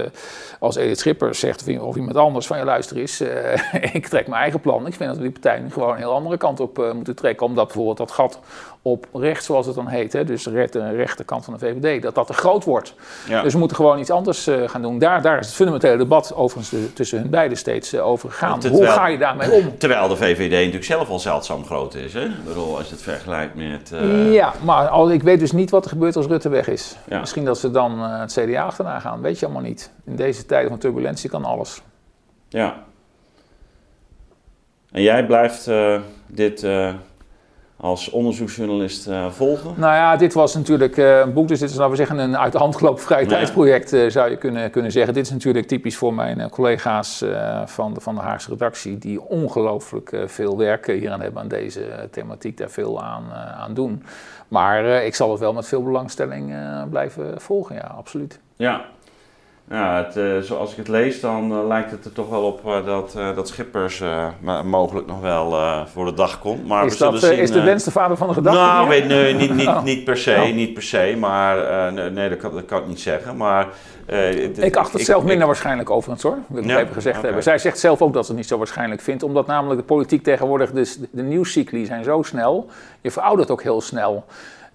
als Edith Schippers zegt, of iemand anders van je luister is, uh, ik trek mijn eigen plan. Ik vind dat we die partij nu gewoon een heel andere kant op moeten trekken. Omdat bijvoorbeeld dat gat op rechts, zoals het dan heet, hè, dus de rechterkant van de VVD, dat dat te groot wordt. Ja. Dus we moeten gewoon iets anders gaan doen. Daar, daar is het fundamentele debat overigens de, tussen hun beiden steeds over gegaan. Hoe ga je daarmee om? Terwijl de VVD natuurlijk zelf al zeldzaam groot is. Hè? Ik bedoel, als je het vergelijkt met... Ja, maar al, ik weet dus niet wat er gebeurt als Rutte weg is. Ja. Misschien dat ze dan het CDA achterna gaan, weet je allemaal niet. In deze tijden van turbulentie kan alles. Ja. En jij blijft dit als onderzoeksjournalist volgen? Nou ja, dit was natuurlijk een boek, dus dit is laten we zeggen een uit de hand gelopen vrije tijdsproject, zou je kunnen, kunnen zeggen. Dit is natuurlijk typisch voor mijn collega's van, de, van de Haagse redactie, die ongelooflijk veel werk hier aan hebben aan deze thematiek, daar veel aan, aan doen. Maar ik zal het wel met veel belangstelling blijven volgen, ja, absoluut. Ja, ja het, uh, zoals ik het lees, dan lijkt het er toch wel op dat, dat Schippers mogelijk nog wel voor de dag komt. Maar is, we dat, zien, is de wens de vader van de gedachte? Nou, weet, nee, niet, niet, oh. niet per se, oh. niet per se, maar nee, nee dat, kan, dat kan ik niet zeggen. Maar ik acht het ik, zelf minder ik, waarschijnlijk overigens hoor, wil ik ja, even gezegd okay. hebben. Zij zegt zelf ook dat ze het niet zo waarschijnlijk vindt, omdat namelijk de politiek tegenwoordig, dus de, de nieuwscycli zijn zo snel, je veroudert ook heel snel.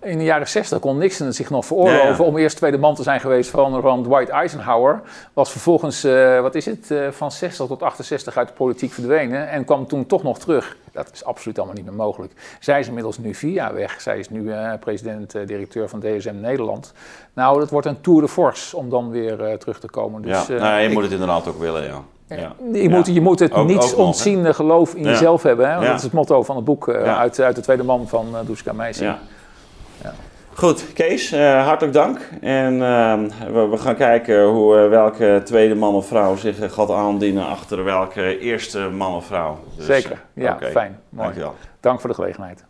In de jaren 60 kon Nixon het zich nog veroorloven Ja, ja. om eerst tweede man te zijn geweest van, van Dwight Eisenhower. Was vervolgens, eh, wat is het, eh, van 60 tot 68 uit de politiek verdwenen en kwam toen toch nog terug. Dat is absoluut allemaal niet meer mogelijk. Zij is inmiddels nu vier jaar weg. Zij is nu eh, president-directeur van DSM Nederland. Nou, dat wordt een tour de force om dan weer terug te komen. Dus, ja, eh, nou, je ik- moet het inderdaad ook willen, ja. ja. je, moet, je moet het Ook- niet ook nog, hè? ontziende geloof in Ja. jezelf hebben. Hè? Ja. Dat is het motto van het boek Ja. uit, uit de tweede man van uh, Duska Meijsen. Goed, Kees, eh, hartelijk dank. En ehm, we, we gaan kijken hoe, eh, welke tweede man of vrouw zich eh, gaat aandienen achter welke eerste man of vrouw. Dus, Zeker, ja, oké. fijn. Mooi. Dankjewel. Dank voor de gelegenheid.